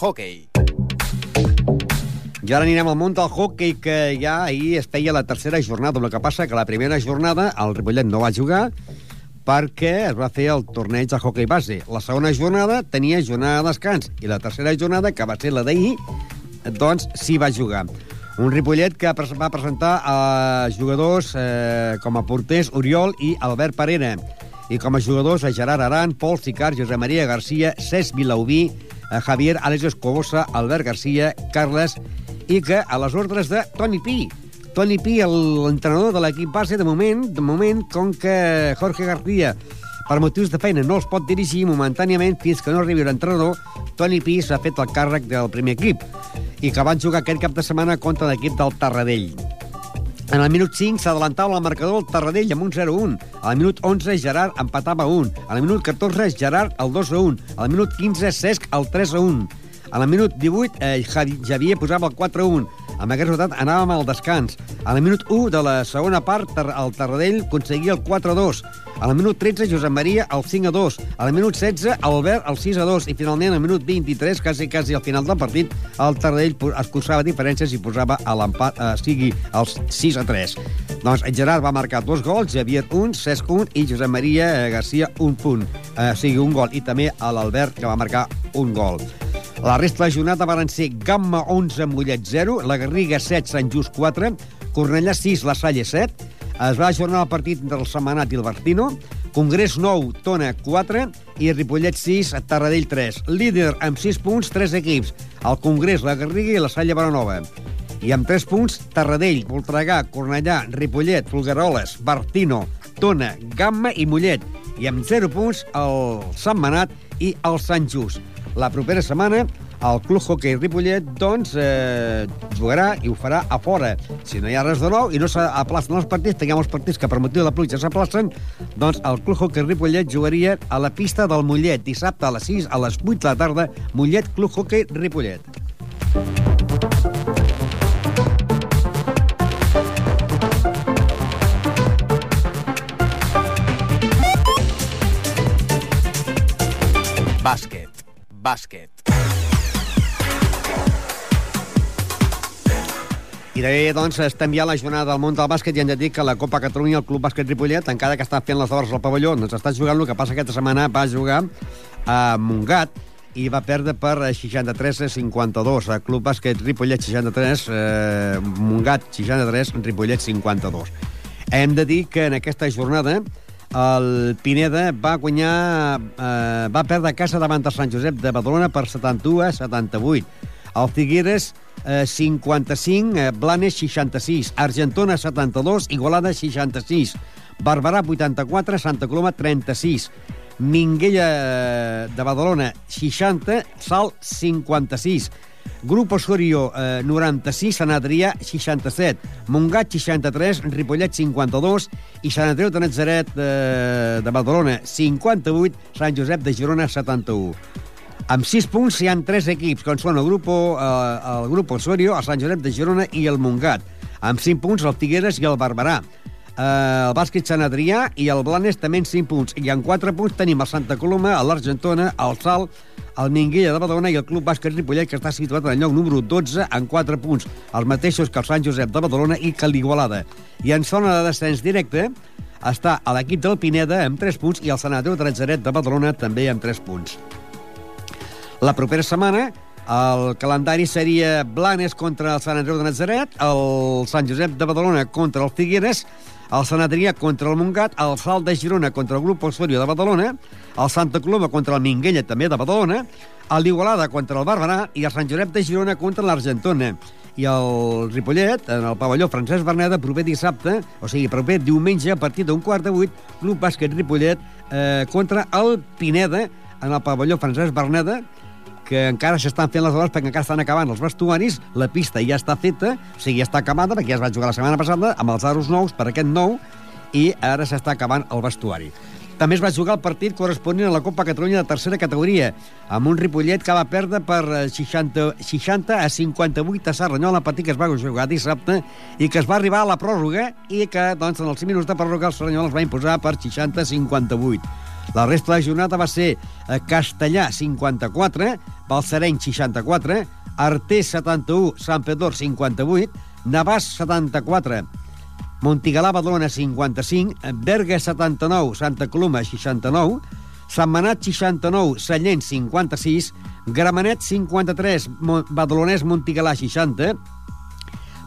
Hockey. I ara anirem al món del hockey, que ja ahir es feia la tercera jornada. El que passa que la primera jornada el Ripollet no va jugar perquè es va fer el torneig de hockey base. La segona jornada tenia jornada de descans i la tercera jornada, que va ser la d'ahir, doncs s'hi va jugar. Un Ripollet que va presentar a jugadors eh, com a porters Oriol i Albert Parera i com a jugadors a Gerard Aran, Pol Sicar, Josep Maria Garcia, Cesc Vilaubí, eh, Javier Àlex Escobosa, Albert Garcia, Carles, i que a les ordres de Toni Pi, Toni Pi, l'entrenador de l'equip base, de moment, de moment, com que Jorge García per motius de feina no els pot dirigir momentàniament fins que no arribi l'entrenador, Toni Pi s'ha fet el càrrec del primer equip i que van jugar aquest cap de setmana contra l'equip del Tarradell. En el minut 5 s'adelantava el marcador el Tarradell amb un 0-1. Al minut 11 Gerard empatava 1. Al minut 14 Gerard el 2-1. Al minut 15 Cesc el 3-1. A la minut 18, eh, Javier posava el 4-1. Amb aquest resultat anàvem al descans. A la minut 1 de la segona part, el Tarradell aconseguia el 4-2. A la minut 13, Josep Maria el 5-2. A la minut 16, Albert el 6-2. I finalment, al minut 23, quasi, quasi al final del partit, el Tarradell es posava diferències i posava a l'empat, eh, sigui el 6-3. Doncs Gerard va marcar dos gols, Javier un, Cesc un i Josep Maria Garcia un punt. Eh, sigui un gol. I també a l'Albert, que va marcar un gol. La resta de la jornada van ser Gamma 11, Mollet 0, la Garriga 7, Sant Just 4, Cornellà 6, La Salle 7, es va ajornar el partit del Setmanat i el Bartino, Congrés 9, Tona 4 i Ripollet 6, Tarradell 3. Líder amb 6 punts, 3 equips. El Congrés, la Garriga i la Salle Baranova. I amb 3 punts, Tarradell, Voltregà, Cornellà, Ripollet, Fulgaroles, Bartino, Tona, Gamma i Mollet. I amb 0 punts, el Setmanat i el Sant Just. La propera setmana el Club Hockey Ripollet doncs, eh, jugarà i ho farà a fora. Si no hi ha res de nou i no s'aplacen els partits, tinguem els partits que per motiu de la pluja s'aplacen, doncs el Club Hockey Ripollet jugaria a la pista del Mollet dissabte a les 6 a les 8 de la tarda, Mollet Club Hockey Ripollet. Bàsquet. I bé, doncs, estem ja a la jornada del món del bàsquet i hem de dir que la Copa Catalunya, el Club Bàsquet Ripollet, encara que està fent les obres al pavelló, doncs està jugant, el que passa aquesta setmana va jugar a Montgat i va perdre per 63 a 52. El Club Bàsquet Ripollet 63, eh, Montgat 63, Ripollet 52. Hem de dir que en aquesta jornada el Pineda va guanyar, eh, va perdre casa davant de Sant Josep de Badalona per 71 a 78. El Figueres, eh, 55, eh, Blanes, 66. Argentona, 72, Igualada, 66. Barberà 84, Santa Coloma 36, Minguella eh, de Badalona 60, Sal 56, Grup Osorio eh, 96, Sant Adrià 67, Montgat 63, Ripollet 52 i Sant Andreu de Natzaret eh, de Badalona 58, Sant Josep de Girona 71. Amb 6 punts hi han 3 equips, com són el grup, eh, el grup Osorio, el Sant Josep de Girona i el Montgat. Amb 5 punts el Figueres i el Barberà. Eh, el bàsquet Sant Adrià i el Blanes també en 5 punts. I en 4 punts tenim el Santa Coloma, l'Argentona, el Salt, el Minguella de Badalona i el Club Bàsquet Ripollet, que està situat en el lloc número 12 en 4 punts, els mateixos que el Sant Josep de Badalona i que l'Igualada. I en zona de descens directe està a l'equip del Pineda amb 3 punts i el de Natzaret de Badalona també amb 3 punts. La propera setmana el calendari seria Blanes contra el Sant Andreu de Natzaret, el Sant Josep de Badalona contra el Figueres, el Sant Adrià contra el Montgat, el Salt de Girona contra el grup Osorio de Badalona, el Santa Coloma contra el Minguella, també de Badalona, l'Igualada contra el Barberà i el Sant Josep de Girona contra l'Argentona. I el Ripollet, en el pavelló Francesc Berneda, proper dissabte, o sigui, proper diumenge, a partir d'un quart de vuit, Club Bàsquet Ripollet eh, contra el Pineda, en el pavelló Francesc Berneda, que encara s'estan fent les obres perquè encara estan acabant els vestuaris, la pista ja està feta, o sigui, ja està acabada, perquè ja es va jugar la setmana passada amb els aros nous per aquest nou, i ara s'està acabant el vestuari. També es va jugar el partit corresponent a la Copa Catalunya de tercera categoria, amb un Ripollet que va perdre per 60, 60 a 58 a Serranyola, partit que es va jugar dissabte i que es va arribar a la pròrroga i que, doncs, en els 5 minuts de pròrroga el Serranyola es va imposar per 60 a 58. La resta de la jornada va ser eh, Castellà 54, Balsareny 64, Artés 71, Sant Pedor 58, Navàs 74, Montigalà Badalona 55, Berga 79, Santa Coloma 69, Sant Manat 69, Sallent 56, Gramenet 53, Badalonès Montigalà 60,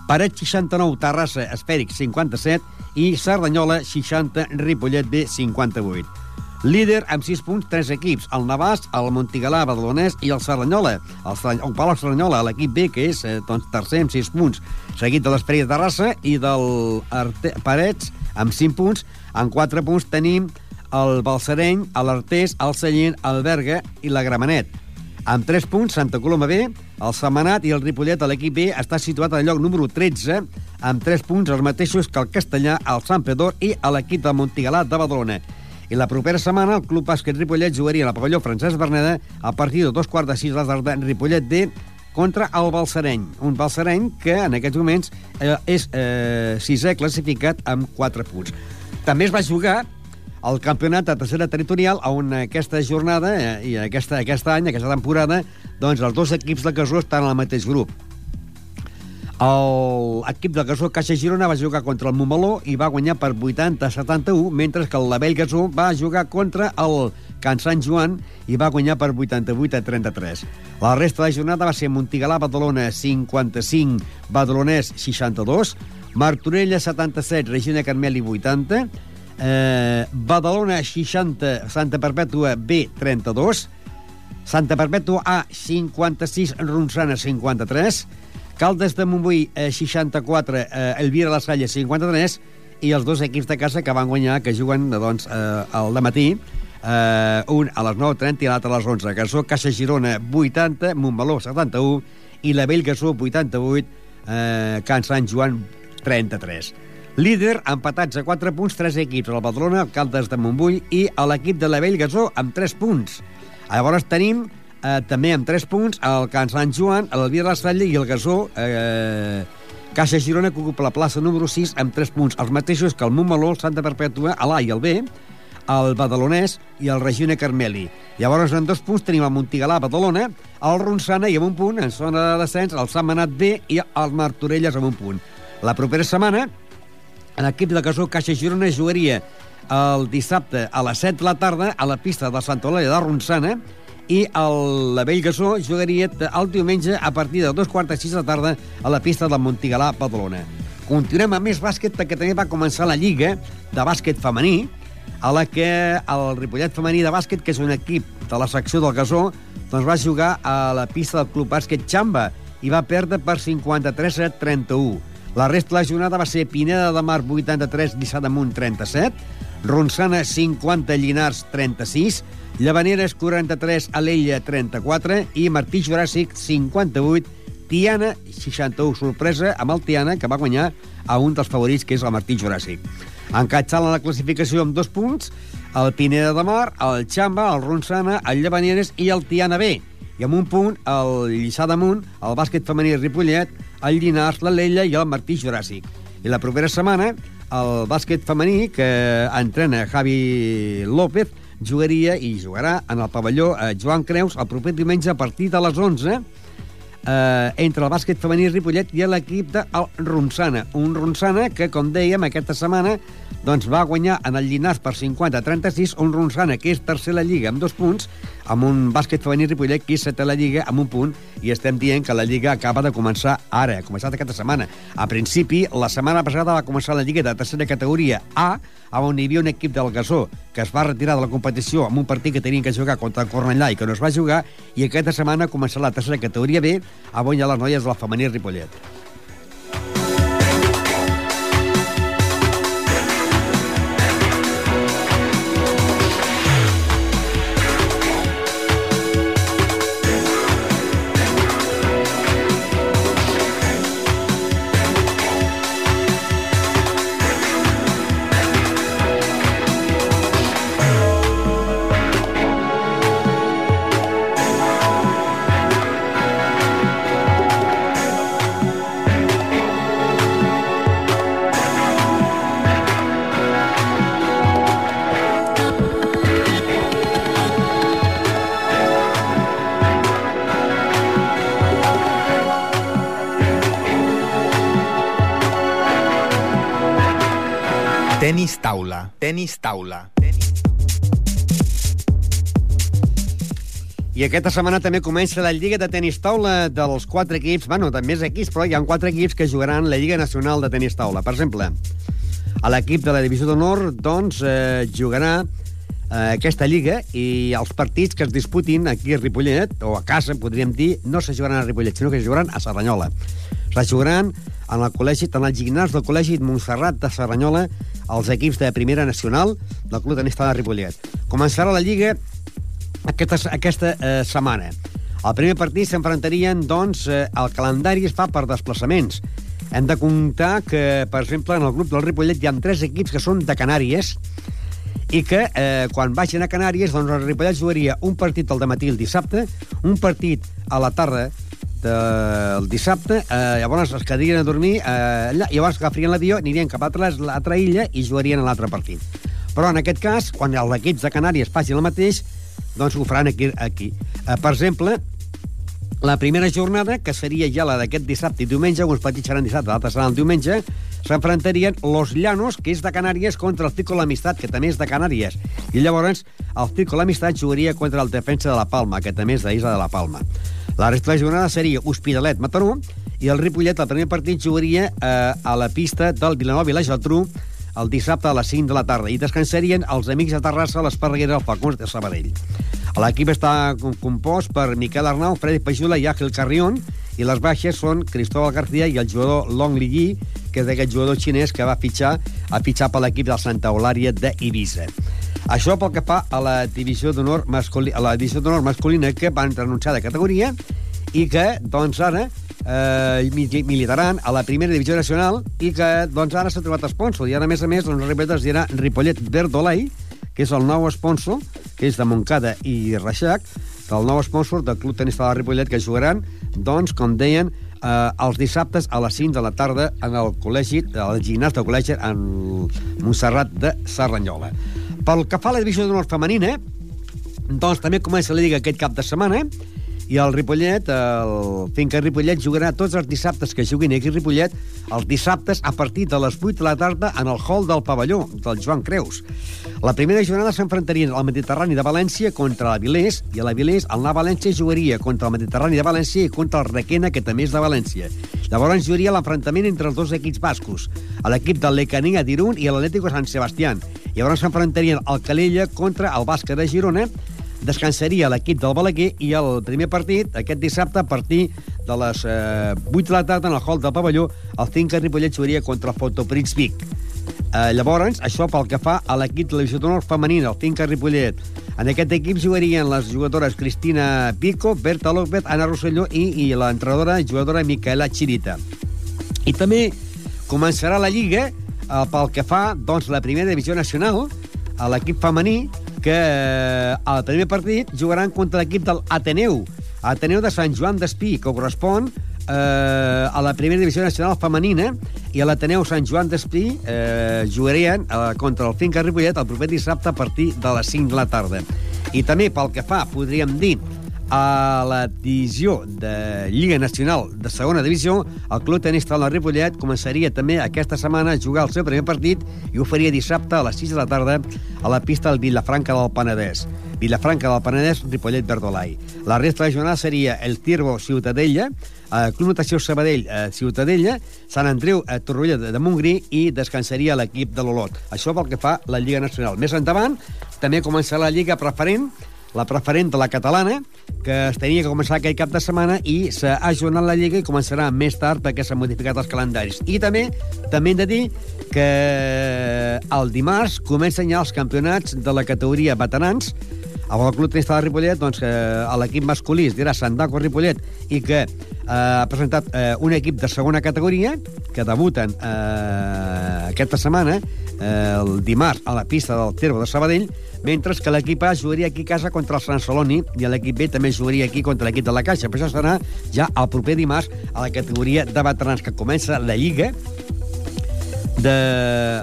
Paret 69, Terrassa Espèric 57 i Cerdanyola 60, Ripollet B 58. Líder amb 6 punts, 3 equips. El Navàs, el Montigalà, Badalonès i el Serranyola. El, el Palau Serranyola, l'equip B, que és eh, doncs, tercer amb 6 punts. Seguit de l'Esperit de Terrassa i del Arte Parets amb 5 punts. En 4 punts tenim el Balsareny, l'Artés, el Sallent, el Berga i la Gramenet. Amb 3 punts, Santa Coloma B, el Semanat i el Ripollet a l'equip B està situat al lloc número 13, amb 3 punts els mateixos que el Castellà, el Sant Pedor i l'equip de Montigalà de Badalona. I la propera setmana el Club Bàsquet Ripollet jugaria a la pavelló Francesc Berneda a partir de dos quarts de sis de la tarda en Ripollet D contra el Balsareny. Un Balsareny que en aquests moments eh, és eh, sisè classificat amb 4 punts. També es va jugar el campionat de tercera territorial on aquesta jornada eh, i aquesta, aquest any, aquesta temporada, doncs els dos equips de Casó estan al mateix grup. L'equip del Gasó Caixa Girona va jugar contra el Montmeló i va guanyar per 80-71, mentre que el Labell Gasó va jugar contra el Can Sant Joan i va guanyar per 88-33. La resta de la jornada va ser Montigalà, Badalona 55, Badalonès 62, Martorella 77, Regina Carmeli 80, eh, Badalona 60, Santa Perpètua B 32, Santa Perpètua A 56, Ronçana 53, Caldes de Montbui, eh, 64, eh, Elvira La Salle, 53, i els dos equips de casa que van guanyar, que juguen doncs, eh, al matí, eh, un a les 9.30 i l'altre a les 11. Gasó, Caixa Girona, 80, Montmeló, 71, i la Vell Gasó, 88, eh, Can Sant Joan, 33. Líder, empatats a 4 punts, 3 equips, el Badalona, el Caldes de Montbui i l'equip de la Vell Gasó amb 3 punts. Llavors tenim eh, també amb 3 punts el Can Sant Joan, l'Albia de la Salle i el Gasó eh, Caixa Girona que ocupa la plaça número 6 amb 3 punts, els mateixos que el Montmeló, el Santa Perpètua, l'A i el B, el Badalonès i el Regina Carmeli. Llavors, en dos punts tenim el Montigalà, Badalona, el Ronçana i amb un punt, en zona de descens, el Sant Manat B i el Martorelles amb un punt. La propera setmana, l'equip de Gasó Caixa Girona jugaria el dissabte a les 7 de la tarda a la pista de Santa Olalla de Ronçana i el la Vell Gasó jugaria el diumenge a partir de dos quarts de sis de la tarda a la pista del Montigalà, Badalona. Continuem amb més bàsquet perquè també va començar la Lliga de bàsquet femení, a la que el Ripollet femení de bàsquet, que és un equip de la secció del Gasó, doncs va jugar a la pista del Club Bàsquet Xamba i va perdre per 53 a 31. La resta de la jornada va ser Pineda de Mar 83, Lliçà d'Amunt 37, Ronçana 50, Llinars 36, Llavaneres 43, Alella 34 i Martí Juràssic 58, Tiana 61, sorpresa amb el Tiana, que va guanyar a un dels favorits, que és el Martí Juràssic. Encatxant la classificació amb dos punts, el Pineda de Mar, el Xamba, el Ronçana, el Llavaneres i el Tiana B. I amb un punt, el Lliçà d'Amunt, el bàsquet femení Ripollet, el Llinars, l'Alella i el Martí Juràssic. I la propera setmana, el bàsquet femení, que entrena Javi López, jugaria i jugarà en el pavelló eh, Joan Creus el proper diumenge a partir de les 11 eh, entre el bàsquet femení Ripollet i l'equip de el Ronçana. Un Ronçana que, com dèiem, aquesta setmana doncs, va guanyar en el Llinars per 50-36, un Ronçana que és tercer la Lliga amb dos punts, amb un bàsquet femení Ripollet que és setè la Lliga amb un punt, i estem dient que la Lliga acaba de començar ara, ha començat aquesta setmana. A principi, la setmana passada va començar la Lliga de tercera categoria A, on hi havia un equip del Gasó que es va retirar de la competició amb un partit que tenien que jugar contra el Cornellà i que no es va jugar, i aquesta setmana ha començat la tercera categoria B, on hi ha les noies del femení Ripollet. Tenis taula. I aquesta setmana també comença la Lliga de Tenis Taula dels quatre equips, bueno, també és equips, però hi ha quatre equips que jugaran la Lliga Nacional de Tenis Taula. Per exemple, a l'equip de la Divisió d'Honor, doncs, eh, jugarà eh, aquesta Lliga i els partits que es disputin aquí a Ripollet, o a casa, podríem dir, no se jugaran a Ripollet, sinó que se jugaran a Serranyola. Se jugaran en el col·legi, en el gimnàs del Col·legi Montserrat de Serranyola, els equips de primera nacional del Club Tenis Taula de Ripollet. Començarà la Lliga aquesta, aquesta eh, setmana. El primer partit s'enfrontarien, doncs, eh, el calendari es fa per desplaçaments. Hem de comptar que, per exemple, en el grup del Ripollet hi ha tres equips que són de Canàries i que eh, quan vagin a Canàries, doncs el Ripollet jugaria un partit al matí el dissabte, un partit a la tarda del dissabte, eh, llavors es quedarien a dormir eh, allà, llavors agafarien l'avió, anirien cap a l'altra illa i jugarien a l'altre partit. Però en aquest cas, quan els equips de Canàries facin el mateix, doncs ho faran aquí. aquí. Eh, per exemple, la primera jornada, que seria ja la d'aquest dissabte i diumenge, uns partits seran dissabte, l'altre serà el diumenge, s'enfrontarien Los Llanos, que és de Canàries, contra el Tico l'Amistat, que també és de Canàries. I llavors el Tico l'Amistat jugaria contra el defensa de la Palma, que també és d'Isla de la Palma. La resta de la jornada seria Hospitalet, Mataró, i el Ripollet, el primer partit, jugaria eh, a la pista del Vilanova i la Geltrú el dissabte a les 5 de la tarda i descansarien els amics de Terrassa, l'Esparreguera, el Falcons de Sabadell. L'equip està compost per Miquel Arnau, Freddy Pajula i Ángel Carrión, i les baixes són Cristóbal García i el jugador Long Li Yi, que és d'aquest jugador xinès que va fitxar a fitxar per l'equip del Santa Eulària d'Ibiza. Això pel que fa a la divisió d'honor masculina, a la divisió d'honor masculina que van renunciar de categoria i que, doncs, ara eh, militaran a la primera divisió nacional i que, doncs, ara s'ha trobat sponsor. I ara, a més a més, doncs, Ripollet es dirà Ripollet Verdolai, que és el nou sponsor, que és de Montcada i Reixac, del nou sponsor del Club Tenis de la Ripollet, que jugaran, doncs, com deien, eh, els dissabtes a les 5 de la tarda en el col·legi, al gimnàs del col·legi en Montserrat de Serranyola. Pel que fa a la divisió d'honor femenina, doncs també comença la Lliga aquest cap de setmana, i el Ripollet, el Finca Ripollet, jugarà tots els dissabtes que juguin aquí a Ripollet, els dissabtes a partir de les 8 de la tarda en el hall del pavelló, del Joan Creus. La primera jornada s'enfrontarien al Mediterrani de València contra la Vilés, i a la Vilés el Nav València jugaria contra el Mediterrani de València i contra el Requena, que també és de València. Llavors jugaria l'enfrontament entre els dos equips bascos, a l'equip del Lecania d'Irún i l'Atlético San Sebastián. Llavors s'enfrontarien el Calella contra el Bàsquet de Girona, descansaria l'equip del Balaguer i el primer partit, aquest dissabte, a partir de les eh, 8 de la tarda en el hall del pavelló, el Finca Ripollet jugaria contra el Fotoprix Vic. Eh, llavors, això pel que fa a l'equip de la d'honor femenina, el Finca Ripollet. En aquest equip jugarien les jugadores Cristina Pico, Berta López, Ana Rosselló i, i l'entrenadora jugadora Micaela Chirita. I també començarà la Lliga eh, pel que fa doncs, la primera divisió nacional, a l'equip femení, que eh, al primer partit jugaran contra l'equip del Ateneu, Ateneu de Sant Joan d'Espí, que correspon eh, a la primera divisió nacional femenina, i a l'Ateneu Sant Joan d'Espí eh, jugarien eh, contra el Finca Ripollet el proper dissabte a partir de les 5 de la tarda. I també pel que fa, podríem dir, a la divisió de Lliga Nacional de segona divisió, el Club Tenis Taula Ripollet començaria també aquesta setmana a jugar el seu primer partit i ho faria dissabte a les 6 de la tarda a la pista del Vilafranca del Penedès. Vilafranca del Penedès, Ripollet Verdolai. La resta de la jornada seria el Tirbo Ciutadella, eh, Club Natació Sabadell eh, Ciutadella, Sant Andreu eh, Torroella de, de Montgrí i descansaria l'equip de l'Olot. Això pel que fa a la Lliga Nacional. Més endavant, també començarà la Lliga Preferent, la preferent de la catalana, que es tenia que començar aquell cap de setmana i s'ha ajornat la Lliga i començarà més tard perquè s'han modificat els calendaris. I també també hem de dir que el dimarts comencen ja els campionats de la categoria veterans amb el Club Tenis de Ripollet, doncs, que a l'equip masculí es dirà Sandaco Ripollet i que eh, ha presentat eh, un equip de segona categoria que debuten eh, aquesta setmana, eh, el dimarts, a la pista del Terbo de Sabadell, mentre que l'equip A jugaria aquí a casa contra el Sant Celoni i l'equip B també jugaria aquí contra l'equip de la Caixa. Però això serà ja el proper dimarts a la categoria de veterans, que comença la Lliga de,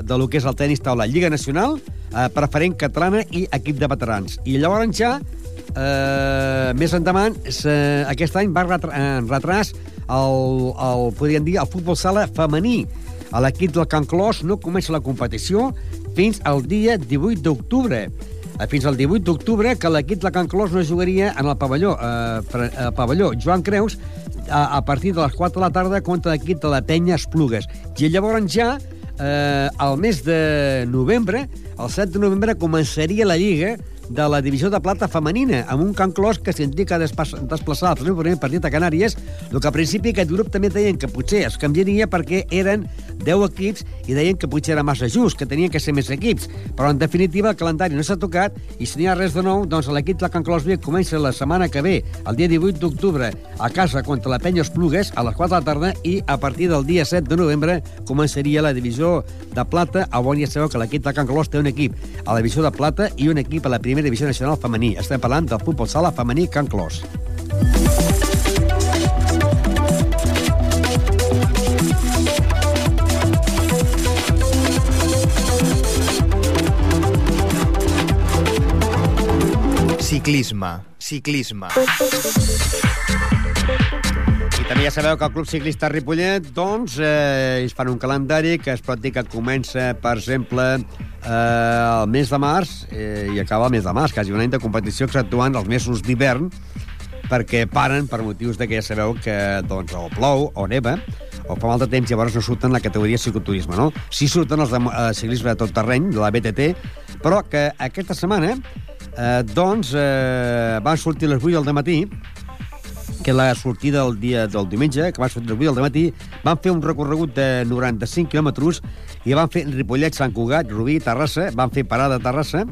de lo que és el tenis taula Lliga Nacional, eh, preferent catalana i equip de veterans. I llavors ja, eh, més endavant, aquest any va retra en retras el, el, podríem dir, el futbol sala femení. A l'equip del Can Clos no comença la competició fins al dia 18 d'octubre fins al 18 d'octubre, que l'equip de Can Clos no jugaria en el pavelló, eh, el pavelló Joan Creus a, a partir de les 4 de la tarda contra l'equip de la Penya Esplugues. I llavors ja, eh, al mes de novembre, el 7 de novembre, començaria la Lliga de la divisió de plata femenina, amb un Can Clos que s'indria que desplaçar el seu primer partit a Canàries, el que al principi aquest grup també deien que potser es canviaria perquè eren 10 equips i deien que potser era massa just, que tenien que ser més equips. Però, en definitiva, el calendari no s'ha tocat i si n'hi ha res de nou, doncs l'equip de Can Clos comença la setmana que ve, el dia 18 d'octubre, a casa contra la Penya Esplugues, a les 4 de la tarda, i a partir del dia 7 de novembre començaria la divisió de plata, on ja sabeu que l'equip de Can Clos té un equip a la divisió de plata i un equip a la primera divisió nacional femení. Estem parlant del futbol sala femení Can Clos. Ciclisme, ciclisme. I també ja sabeu que el Club Ciclista Ripollet, doncs, eh, ells fan un calendari que es pot dir que comença, per exemple, eh, el mes de març eh, i acaba el mes de març, quasi un any de competició exceptuant els mesos d'hivern, perquè paren per motius de que ja sabeu que doncs, o plou o neva, o fa molt de temps, llavors no surten la categoria cicloturisme, no? Sí surten els de eh, ciclisme de tot terreny, de la BTT, però que aquesta setmana eh, doncs eh, van sortir les 8 del matí que la sortida del dia del diumenge, que va sortir a 8 del matí, van fer un recorregut de 95 quilòmetres i van fer Ripollet, Sant Cugat, Rubí, Terrassa, van fer parada a Terrassa,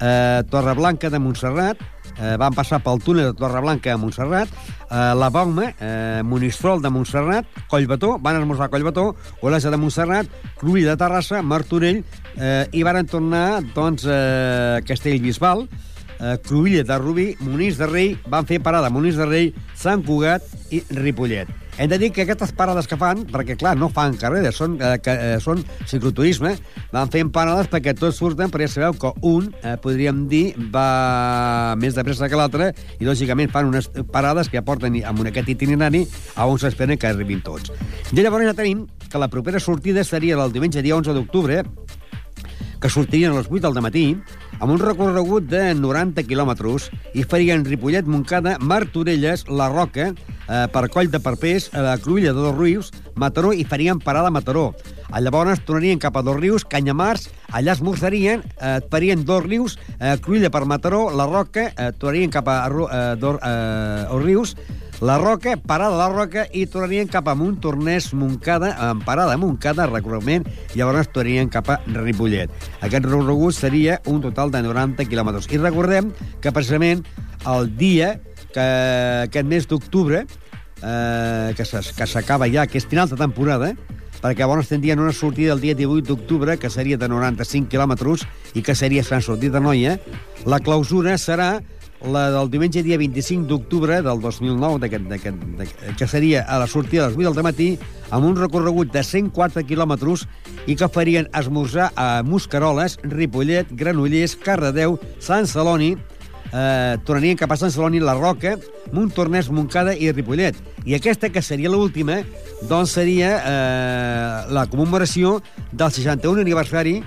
eh, Torreblanca de Montserrat, eh, van passar pel túnel de Torreblanca a Montserrat, eh, la Bauma, eh, Monistrol de Montserrat, Collbató, van esmorzar a Collbató, Olesa de Montserrat, Cluí de Terrassa, Martorell, eh, i van tornar doncs, eh, Castellbisbal, eh, Cruïlla de Rubí, Monís de Rei, van fer parada Monís de Rei, Sant Cugat i Ripollet. Hem de dir que aquestes parades que fan, perquè clar, no fan carreres, són, eh, que, eh, són cicloturisme, van fent parades perquè tots surten, però ja sabeu que un, eh, podríem dir, va més de pressa que l'altre i lògicament fan unes parades que aporten amb aquest itinerari a on s'esperen que arribin tots. I llavors ja tenim que la propera sortida seria el diumenge dia 11 d'octubre, que sortirien a les 8 del matí, amb un recorregut de 90 quilòmetres i farien Ripollet, Montcada, Martorelles, La Roca, eh, per Coll de Perpés, a la Cruïlla de Dos Rius, Mataró i farien parada a Mataró. A llavors tornarien cap a Dos Rius, Canyamars, allà esmorzarien, eh, farien Dos Rius, eh, Cruïlla per Mataró, La Roca, eh, tornarien cap a eh, Dos, eh, Rius, La Roca, parada a la Roca, i tornarien cap a Montornès, Montcada, en parada Montcada, recorrement, i llavors tornarien cap a Ripollet. Aquest recorregut seria un total de 90 quilòmetres. I recordem que precisament el dia que aquest mes d'octubre, eh, que s'acaba ja, que és final de temporada, perquè llavors tindrien una sortida el dia 18 d'octubre, que seria de 95 quilòmetres, i que seria Sant Sortit de Noia. La clausura serà la del diumenge dia 25 d'octubre del 2009, d'aquest- d'aquest- d'aquest- que seria a la sortida a les 8 del matí, amb un recorregut de 104 quilòmetres i que farien esmorzar a Muscaroles, Ripollet, Granollers, Cardedeu, Sant Celoni, eh, tornarien cap a Sant Celoni, La Roca, Montornès, Montcada i Ripollet. I aquesta, que seria l'última, doncs seria eh, la commemoració del 61 aniversari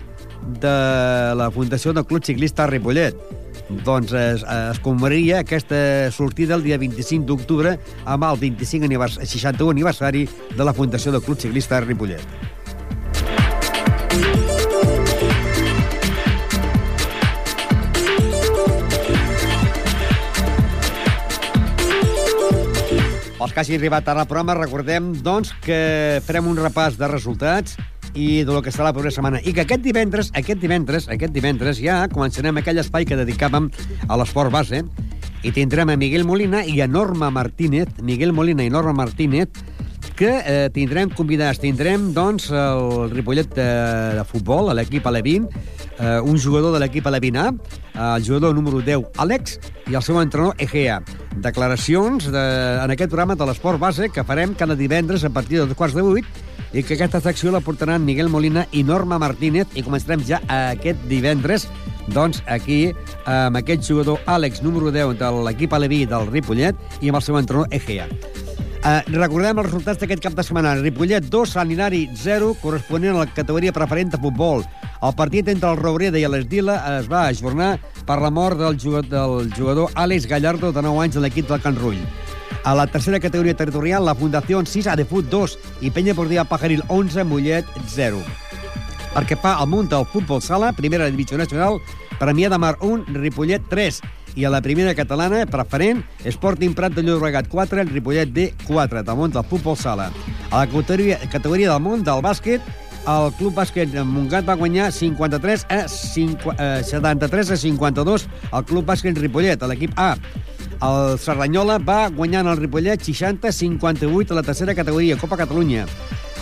de la Fundació del Club Ciclista Ripollet. Doncs es, es commemoraria aquesta sortida el dia 25 d'octubre amb el 25 anivers 61 aniversari de la Fundació del Club Ciclista Ripollet. Els que hagi arribat ara al programa, recordem, doncs, que farem un repàs de resultats i de lo que serà la propera setmana. I que aquest divendres, aquest divendres, aquest divendres, ja començarem aquell espai que dedicàvem a l'esport base i tindrem a Miguel Molina i a Norma Martínez, Miguel Molina i Norma Martínez, que eh, tindrem convidats. Tindrem, doncs, el Ripollet de, de futbol, l'equip Alevin, eh, un jugador de l'equip Alevin A, el jugador número 10, Àlex, i el seu entrenador, Egea. Declaracions de, en aquest programa de l'esport base que farem cada divendres a partir de dos quarts de vuit i que aquesta secció la portaran Miguel Molina i Norma Martínez i començarem ja aquest divendres doncs aquí amb aquest jugador Àlex, número 10 de l'equip Aleví del Ripollet i amb el seu entrenador Egea. Uh, recordem els resultats d'aquest cap de setmana. Ripollet 2, Sant Hilari 0, corresponent a la categoria preferent de futbol. El partit entre el Robreda i l'Esdila es va ajornar per la mort del jugador, del jugador Àlex Gallardo, de 9 anys, de l'equip del Can Rull. A la tercera categoria territorial, la Fundació 6, Adefut 2 i Penya Portiva Pajaril 11, Mollet 0. Perquè fa al munt del futbol sala, primera divisió nacional, Premià de Mar 1, Ripollet 3. I a la primera catalana, preferent, Sporting Prat de Llobregat 4, Ripollet D 4, del món del futbol sala. A la categoria, categoria del món del bàsquet, el Club Bàsquet Montgat va guanyar 53 a 5, eh, 73 a 52 al Club Bàsquet Ripollet, a l'equip A. El Cerdanyola va guanyar en el Ripollet 60-58 a la tercera categoria, Copa Catalunya.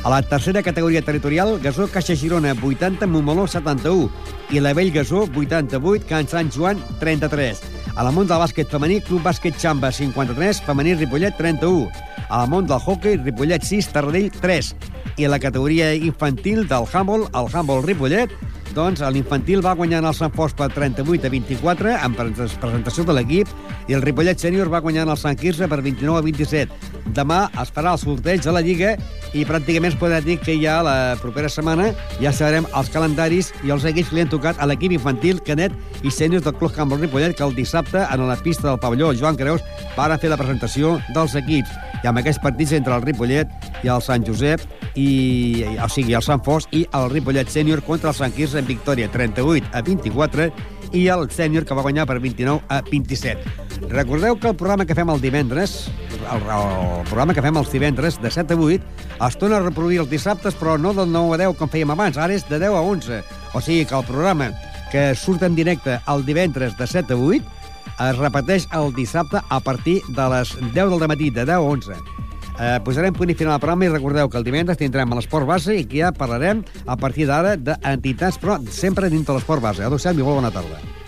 A la tercera categoria territorial, Gasó Caixa Girona 80, Montmeló 71 i la Vell Gasó 88, Can Sant Joan 33. A la món del bàsquet femení, Club Bàsquet Xamba 53, femení Ripollet 31. A la món del hockey, Ripollet 6, Tarradell 3. I a la categoria infantil del handball, el handball Ripollet, doncs l'infantil va guanyar el Sant Fos per 38 a 24 en pres- presentació de l'equip i el Ripollet sènior va guanyar el Sant Quirze per 29 a 27. Demà es farà el sorteig de la Lliga i pràcticament es podrà dir que ja la propera setmana ja sabrem els calendaris i els equips que li han tocat a l'equip infantil, cadet i sèniors del Club Handball Ripollet que el dissabte en la pista del pavelló Joan Creus van fer la presentació dels equips i amb aquests partits entre el Ripollet i el Sant Josep i, o sigui, el Sant Fos i el Ripollet sènior contra el Sant Quirze en victòria 38 a 24 i el sènior que va guanyar per 29 a 27. Recordeu que el programa que fem el divendres, el, el programa que fem els divendres de 7 a 8, es torna a reproduir els dissabtes, però no del 9 a 10 com fèiem abans, ara és de 10 a 11. O sigui que el programa que surt en directe el divendres de 7 a 8 es repeteix el dissabte a partir de les 10 del matí, de 10 a 11. Eh, posarem punt i final al programa i recordeu que el divendres tindrem a l'esport base i que ja parlarem a partir d'ara d'entitats, però sempre dintre l'esport base. Adéu-siau i molt bona tarda.